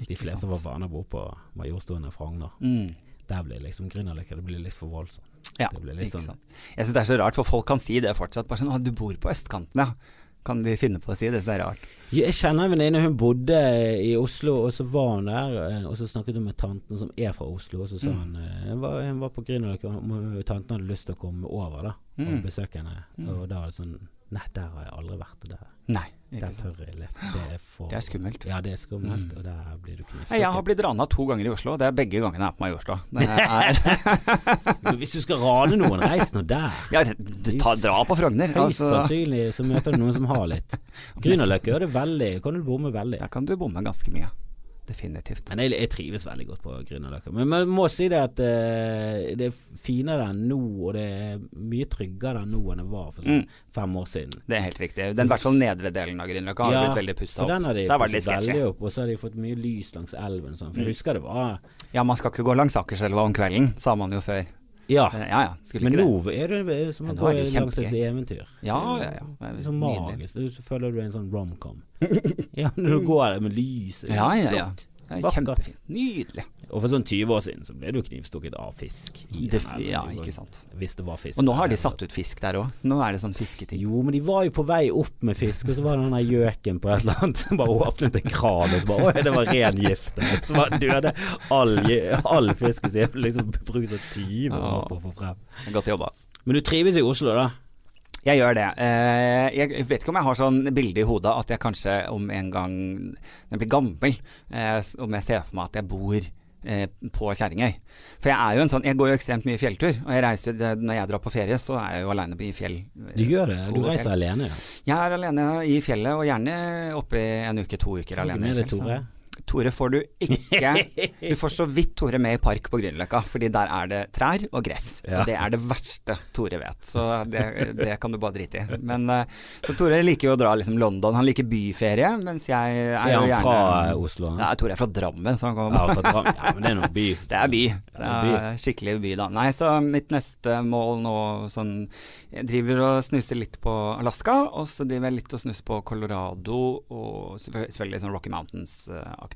S1: De fleste
S2: sant.
S1: fra Fana bor på Majorstuen og Frogner.
S2: Mm.
S1: Der blir liksom Grünerløkka Det blir litt for voldsomt.
S2: Ja,
S1: Det
S2: ikke
S1: sånn-
S2: sant. Jeg syns det er så rart, for folk kan si det fortsatt. Bare sånn 'Å, du bor på østkanten, ja'. Kan de finne på å si det? Så det er rart.
S1: Jeg kjenner en venninne, hun bodde i Oslo, og så var hun der. eh, Og så snakket hun med tanten som er fra Oslo, og så sa
S2: Mm.
S1: hun eh, hun var, hun var på Grünerløkka, og tanten hadde lyst til å komme over da og
S2: Mm.
S1: besøke henne.
S2: Mm.
S1: Og da var det sånn Nei, der har jeg aldri vært. Der,
S2: Nei, ikke sant.
S1: tør jeg lett. Det er for
S2: Det er skummelt.
S1: Ja, det er skummelt,
S2: Mm.
S1: og der blir du knivstukket.
S2: Jeg har blitt rana to ganger i Oslo, og det er begge gangene jeg er på meg i. Er,
S1: Hvis du skal rane noen, reis nå der.
S2: ja, ta, dra på Frogner.
S1: Høyst
S2: Altså,
S1: sannsynlig så møter du noen som har litt. Grünerløkka gjør det veldig, kan du bomme veldig.
S2: der kan du bomme ganske mye. Definitivt.
S1: Men jeg, jeg trives veldig godt på Grünerløkka. Men man må si det at uh, det er finere enn nå, og det er mye tryggere enn nå enn det var for sånn
S2: Mm.
S1: fem år siden.
S2: Det er helt riktig. Den i hvert fall nedre delen av Grünerløkka har
S1: Ja,
S2: blitt veldig pussa opp.
S1: den har de
S2: litt
S1: pusset veldig opp, og så har de fått mye lys langs elven. og Sånn. For jeg
S2: Mm.
S1: husker det var
S2: Ja, man skal ikke gå langs Akerselva om kvelden, sa man jo før.
S1: Ja,
S2: Eh, Ja ja,
S1: men
S2: ikke
S1: nå
S2: det.
S1: er det som å gå i et eventyr.
S2: Ja, ja, ja.
S1: Så magisk. Du føler du er en sånn romcom. ja, når du går der med lyset.
S2: Ja, ja, ja. Er
S1: Vakkert.
S2: Nydelig.
S1: Og for sånn 20 år siden så ble du knivstukket av fisk.
S2: Det,
S1: den
S2: ja, ikke sant.
S1: Hvis det var fisk.
S2: Og nå har de satt ut fisk der òg. Nå er det sånn fisketing.
S1: Jo, men de var jo på vei opp med fisk, og så var det den der gjøken på et eller annet som bare åpnet en kran, og så bare Oi, det var ren gift. Så var døde all, all fisken sin. Liksom brukt sånn 20 år på å få frem.
S2: Godt jobba.
S1: Men du trives i Oslo, da?
S2: Jeg gjør det. Eh, jeg vet ikke om jeg har sånn bilde i hodet at jeg kanskje om en gang når jeg blir gammel, eh, om jeg ser for meg at jeg bor eh, på Kjerringøy. For jeg er jo en sånn Jeg går jo ekstremt mye fjelltur. Og jeg reiser når jeg drar på ferie, så er jeg jo aleine i fjell.
S1: Du gjør det? Du reiser alene? Ja.
S2: Jeg er alene i fjellet, og gjerne oppe i en uke, to uker alene.
S1: Med det, Tore?
S2: Tore får du ikke. Du får så vidt Tore med i park på Grünerløkka, fordi der er det trær og gress.
S1: Ja.
S2: Og det er det verste Tore vet, så det, det kan du bare drite i. Men eh, Så Tore liker jo å dra liksom London. Han liker byferie, mens jeg er
S1: Er
S2: jo
S1: han
S2: gjerne
S1: fra eh, Oslo? han?
S2: Nei, Tore er fra Drammen, så han kom.
S1: Ja, fra Drammen. ja, men det er noe by.
S2: det er by. Det er skikkelig by, da. Nei, så mitt neste mål nå sånn Jeg driver og snuser litt på Alaska, og så driver jeg litt og snuser på Colorado, og selvfølgelig sånn Rocky Mountains-aktig.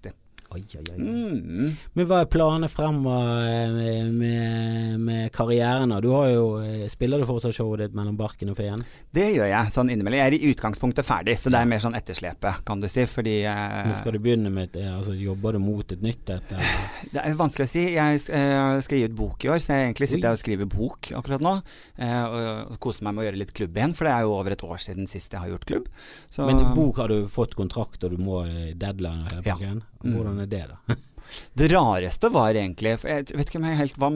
S1: Oi, oi, oi.
S2: Mm.
S1: Men hva er planene fremover med, med, med karrieren? Du har jo, eh, spiller du fortsatt showet ditt mellom barken og feen?
S2: Det gjør jeg sånn innimellom. Jeg er i utgangspunktet ferdig, så det er mer sånn etterslepet, kan du si. Fordi eh,
S1: Nå skal du begynne med et, eh, altså, Jobber du mot et nytt et?
S2: Det er vanskelig å si. Jeg eh, skal gi ut bok i år, så jeg egentlig sitter jeg og skriver bok akkurat nå. eh, Og, og koser meg med å gjøre litt klubb igjen, for det er jo over et år siden sist jeg har gjort klubb. Så,
S1: Men bok har du fått kontrakt, og du må eh, deadline
S2: Ja.
S1: pakken?
S2: Mm.
S1: Hvordan er det, da?
S2: Det rareste var egentlig For jeg vet ikke om jeg helt var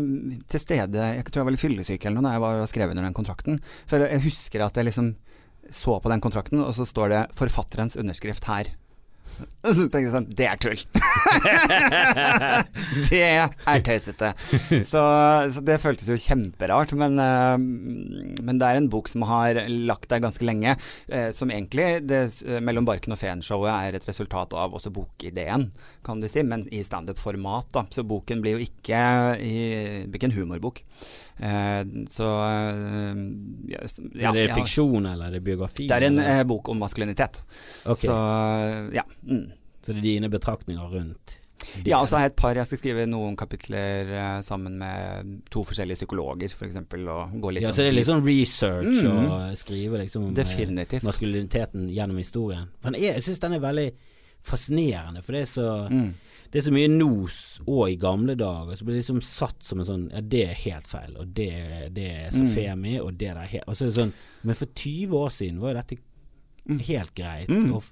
S2: til stede Jeg tror jeg var litt fyllesyk eller noe da jeg var og skrev under den kontrakten. Så jeg husker at jeg liksom så på den kontrakten, og så står det 'forfatterens underskrift' her. Og så tenkte jeg sånn Det er tull! det er tøysete. Så, så det føltes jo kjemperart. Men, eh, men det er en bok som har lagt deg ganske lenge. eh, som egentlig det, eh, 'Mellom barken og feen'-showet er et resultat av også bokideen, kan du si, men i standup-format. da Så boken blir jo ikke, i, ikke en humorbok. Eh, så eh, ja, ja,
S1: er det fiksjon, eller er det biografi?
S2: det er en
S1: eller?
S2: eh, bok om maskulinitet.
S1: Okay.
S2: Så
S1: så,
S2: ja. Mm.
S1: det er dine betraktninger rundt De
S2: Ja, og så har jeg et par Jeg skal skrive noen kapitler uh, sammen med to forskjellige psykologer, f.eks. Og gå litt
S1: ja, så det er litt sånn research
S2: Mm.
S1: og skrive liksom om
S2: Definitivt.
S1: maskuliniteten gjennom historien. For jeg syns den er veldig fascinerende, for det er så
S2: Mm.
S1: Det er så mye nos òg i gamle dager, så blir det liksom satt som en sånn Ja, det er helt feil, og det, det er så
S2: Mm.
S1: femi, og det der er helt Og så er det sånn Men for 20 år siden var jo dette
S2: Mm.
S1: helt greit.
S2: Mm.
S1: Og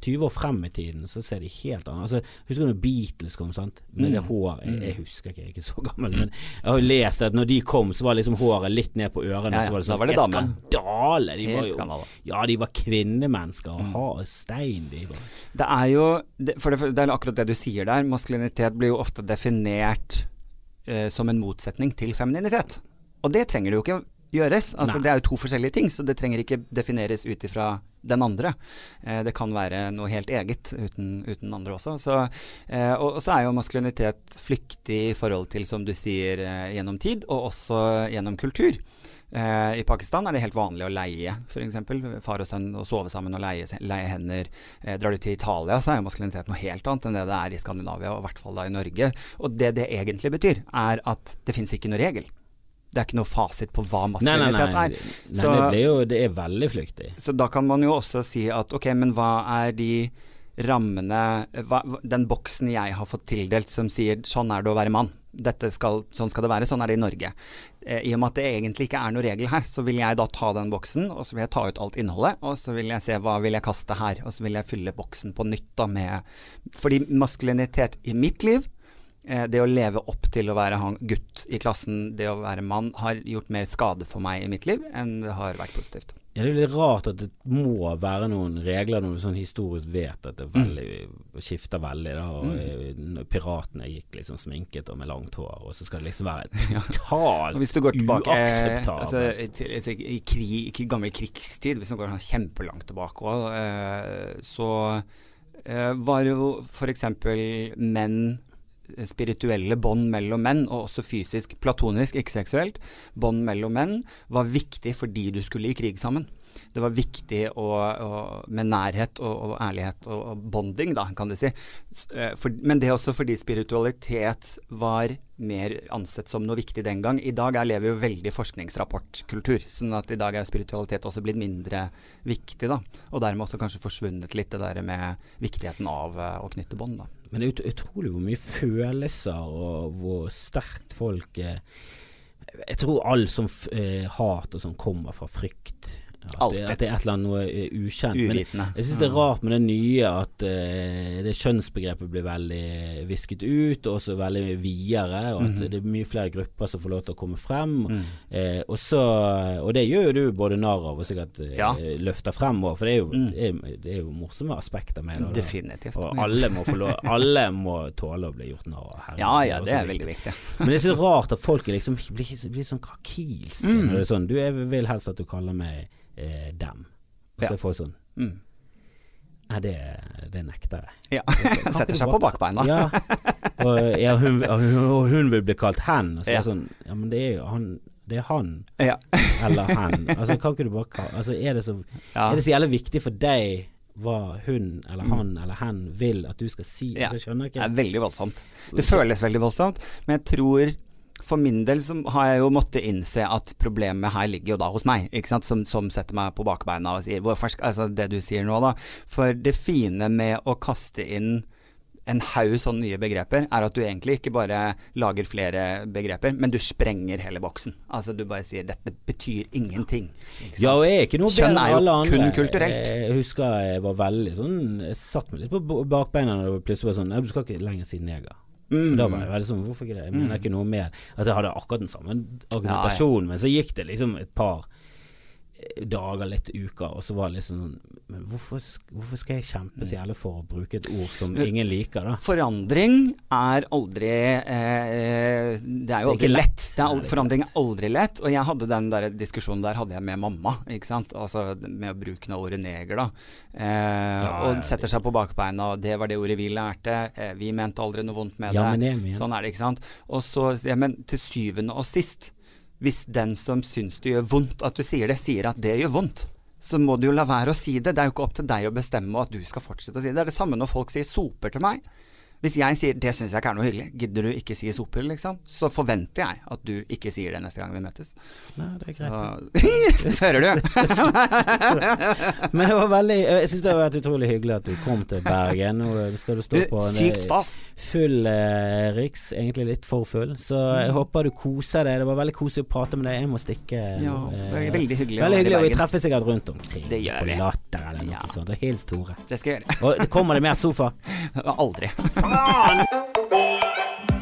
S1: 20 år frem i tiden så ser de helt annerledes Altså, Husker du når Beatles kom, sant? Med det
S2: Mm.
S1: håret jeg,
S2: Mm.
S1: jeg husker ikke, jeg er ikke så gammel, men jeg har jo lest at når de kom, så var liksom håret litt ned på ørene.
S2: Ja, ja,
S1: Så var det sånn
S2: var det
S1: skandale! De var jo. Ja, de var kvinnemennesker og ha og stein, de var.
S2: Det er jo det, For det, det er akkurat det du sier der. Maskulinitet blir jo ofte definert eh, som en motsetning til femininitet. Og det trenger det jo ikke gjøres. Altså,
S1: Nei.
S2: det er jo to forskjellige ting, så det trenger ikke defineres ut ifra den andre. Eh, det kan være noe helt eget uten, uten andre også. Så, eh, og, og så er jo maskulinitet flyktig i forhold til, som du sier, eh, gjennom tid, og også gjennom kultur. Eh, I Pakistan er det helt vanlig å leie, f.eks. Far og sønn å sove sammen og leie, leie hender. Eh, drar du til Italia, så er jo maskulinitet noe helt annet enn det det er i Skandinavia, og i hvert fall da i Norge. Og det det egentlig betyr, er at det fins ikke noe regel. Det er ikke noe fasit på hva
S1: Nei, nei,
S2: maskulinitet
S1: nei.
S2: er.
S1: nei
S2: Så-
S1: det, jo, det er veldig flyktig.
S2: Så da kan man jo også si at ok, men hva er de rammene hva, Den boksen jeg har fått tildelt som sier 'sånn er det å være mann'. Skal, sånn skal det være, sånn er det i Norge. Eh, I og med at det egentlig ikke er noen regel her, så vil jeg da ta den boksen, og så vil jeg ta ut alt innholdet, og så vil jeg se hva vil jeg kaste her, og så vil jeg fylle boksen på nytt da med Fordi maskulinitet i mitt liv det å leve opp til å være han, gutt i klassen, det å være mann, har gjort mer skade for meg i mitt liv enn det har vært positivt.
S1: Ja, det er litt rart at det må være noen regler når du sånn historisk vet at det veldig, mm. skifter veldig. Da, og mm. Piratene gikk liksom sminket og med langt hår, og så skal det liksom være totalt
S2: Hvis du går tilbake eh, altså, til, altså, i, krig, i, gammel krigstid, hvis du går sånn kjempelangt tilbake òg, eh, så eh, var jo f.eks. menn spirituelle bånd mellom menn, og også fysisk, platonisk, ikke seksuelt, bånd mellom menn, var viktig fordi du skulle i krig sammen. Det var viktig å, å, med nærhet og, og ærlighet og, og, bonding, da, kan du si. Eh, for, men det er også fordi spiritualitet var mer ansett som noe viktig den gang. I dag er, lever jo veldig forskningsrapportkultur, sånn at i dag er spiritualitet også blitt mindre viktig. da, Og dermed også kanskje forsvunnet litt det der med viktigheten av uh, å knytte bånd. da.
S1: Men det er utrolig hvor mye følelser og hvor sterkt folk eh, Jeg tror all som eh, hat og sånn kommer fra frykt. Det, at det, er et eller annet noe eh, ukjent.
S2: Uvitende.
S1: Men jeg syns det er rart med det nye at uh, det kjønnsbegrepet blir veldig visket ut, og også veldig videre. Og at mm det er mye flere grupper som får lov til å komme frem. Mm. Uh, og, så, og, det gjør jo du både narr av og sikkert uh, ja. løfter frem òg, for det er, jo, mm. det, er, det er, jo, morsomme aspekter med det.
S2: Definitivt.
S1: Og alle må, lov, alle må, tåle å bli gjort narr av.
S2: Ja, ja, det er veldig viktig.
S1: Men det er så rart at folk liksom blir, blir sånn krakilske. Mm. Sånn, du, jeg vil helst at du kaller meg eh, dem. Og så ja. får jeg sånn mm. Nei, det, det, nekter jeg.
S2: Ja. Setter seg på bakbeina.
S1: ja. Og, ja, hun, og, hun, vil bli kalt hen. Og så ja. sånn Ja, men det er jo han det er han ja. eller hen. Altså, kan ikke du bare kalle altså, er, det så, ja. er det så jævlig viktig for deg hva hun eller han mm. eller hen vil at du skal si? Ja. Altså, skjønner ikke.
S2: Det er veldig voldsomt. Det føles veldig voldsomt, men jeg tror for min del så har jeg jo måttet innse at problemet her ligger jo da hos meg, ikke sant? Som, som setter meg på bakbeina og sier hvorfor, altså det du sier nå, da. For det fine med å kaste inn en haug sånne nye begreper, er at du egentlig ikke bare lager flere begreper, men du sprenger hele boksen. Altså du bare sier 'dette betyr ingenting'.
S1: Ja, og jeg er ikke noe bedre enn alle andre.
S2: Kun kulturelt.
S1: Jeg husker jeg var veldig sånn Jeg satt meg litt på bakbeina da det plutselig var sånn du skal ikke lenger si neger. Mm. Da var jeg veldig sånn Hvorfor ikke det? Jeg mener ikke noe mer Altså Jeg hadde akkurat den samme argumentasjonen, men så gikk det liksom et par dager, litt uker, og så var det liksom Men hvorfor, hvorfor, skal jeg kjempe så jævlig for å bruke et ord som ingen liker, da?
S2: Forandring er aldri eh, Det er jo aldri lett. lett. Er aldri, forandring er aldri lett. Og jeg hadde den der diskusjonen der hadde jeg med mamma, ikke sant. Altså med bruken av ordet neger, da. Eh, ja, og setter seg på bakbeina, og det var det ordet vi lærte. Eh, vi mente aldri noe vondt med ja, det. Sånn er det, ikke sant. Og så, ja, men til syvende og sist hvis den som syns det gjør vondt at du sier det, sier at det gjør vondt, så må du jo la være å si det. Det er jo ikke opp til deg å bestemme at du skal fortsette å si det. Det er det samme når folk sier soper til meg. Hvis jeg sier 'det syns jeg ikke er noe hyggelig', gidder du ikke si sopphyll liksom? Så forventer jeg at du ikke sier det neste gang vi møtes.
S1: Nei, det er greit.
S2: Så, hører du?
S1: Men det var veldig Jeg syns det har vært utrolig hyggelig at du kom til Bergen. Nå skal du stå på en
S2: stas.
S1: full eh, Riks, egentlig litt for full. Så jeg mm. håper du koser deg. Det var veldig koselig å prate med deg. Jeg må stikke.
S2: Ja, det er veldig hyggelig.
S1: Veldig hyggelig, og vi treffes sikkert rundt omkring.
S2: Det gjør vi.
S1: På Latter eller noe ja. sånt. Hils Tore.
S2: Det skal jeg gjøre.
S1: og kommer det mer sofa?
S2: Aldri.
S1: on.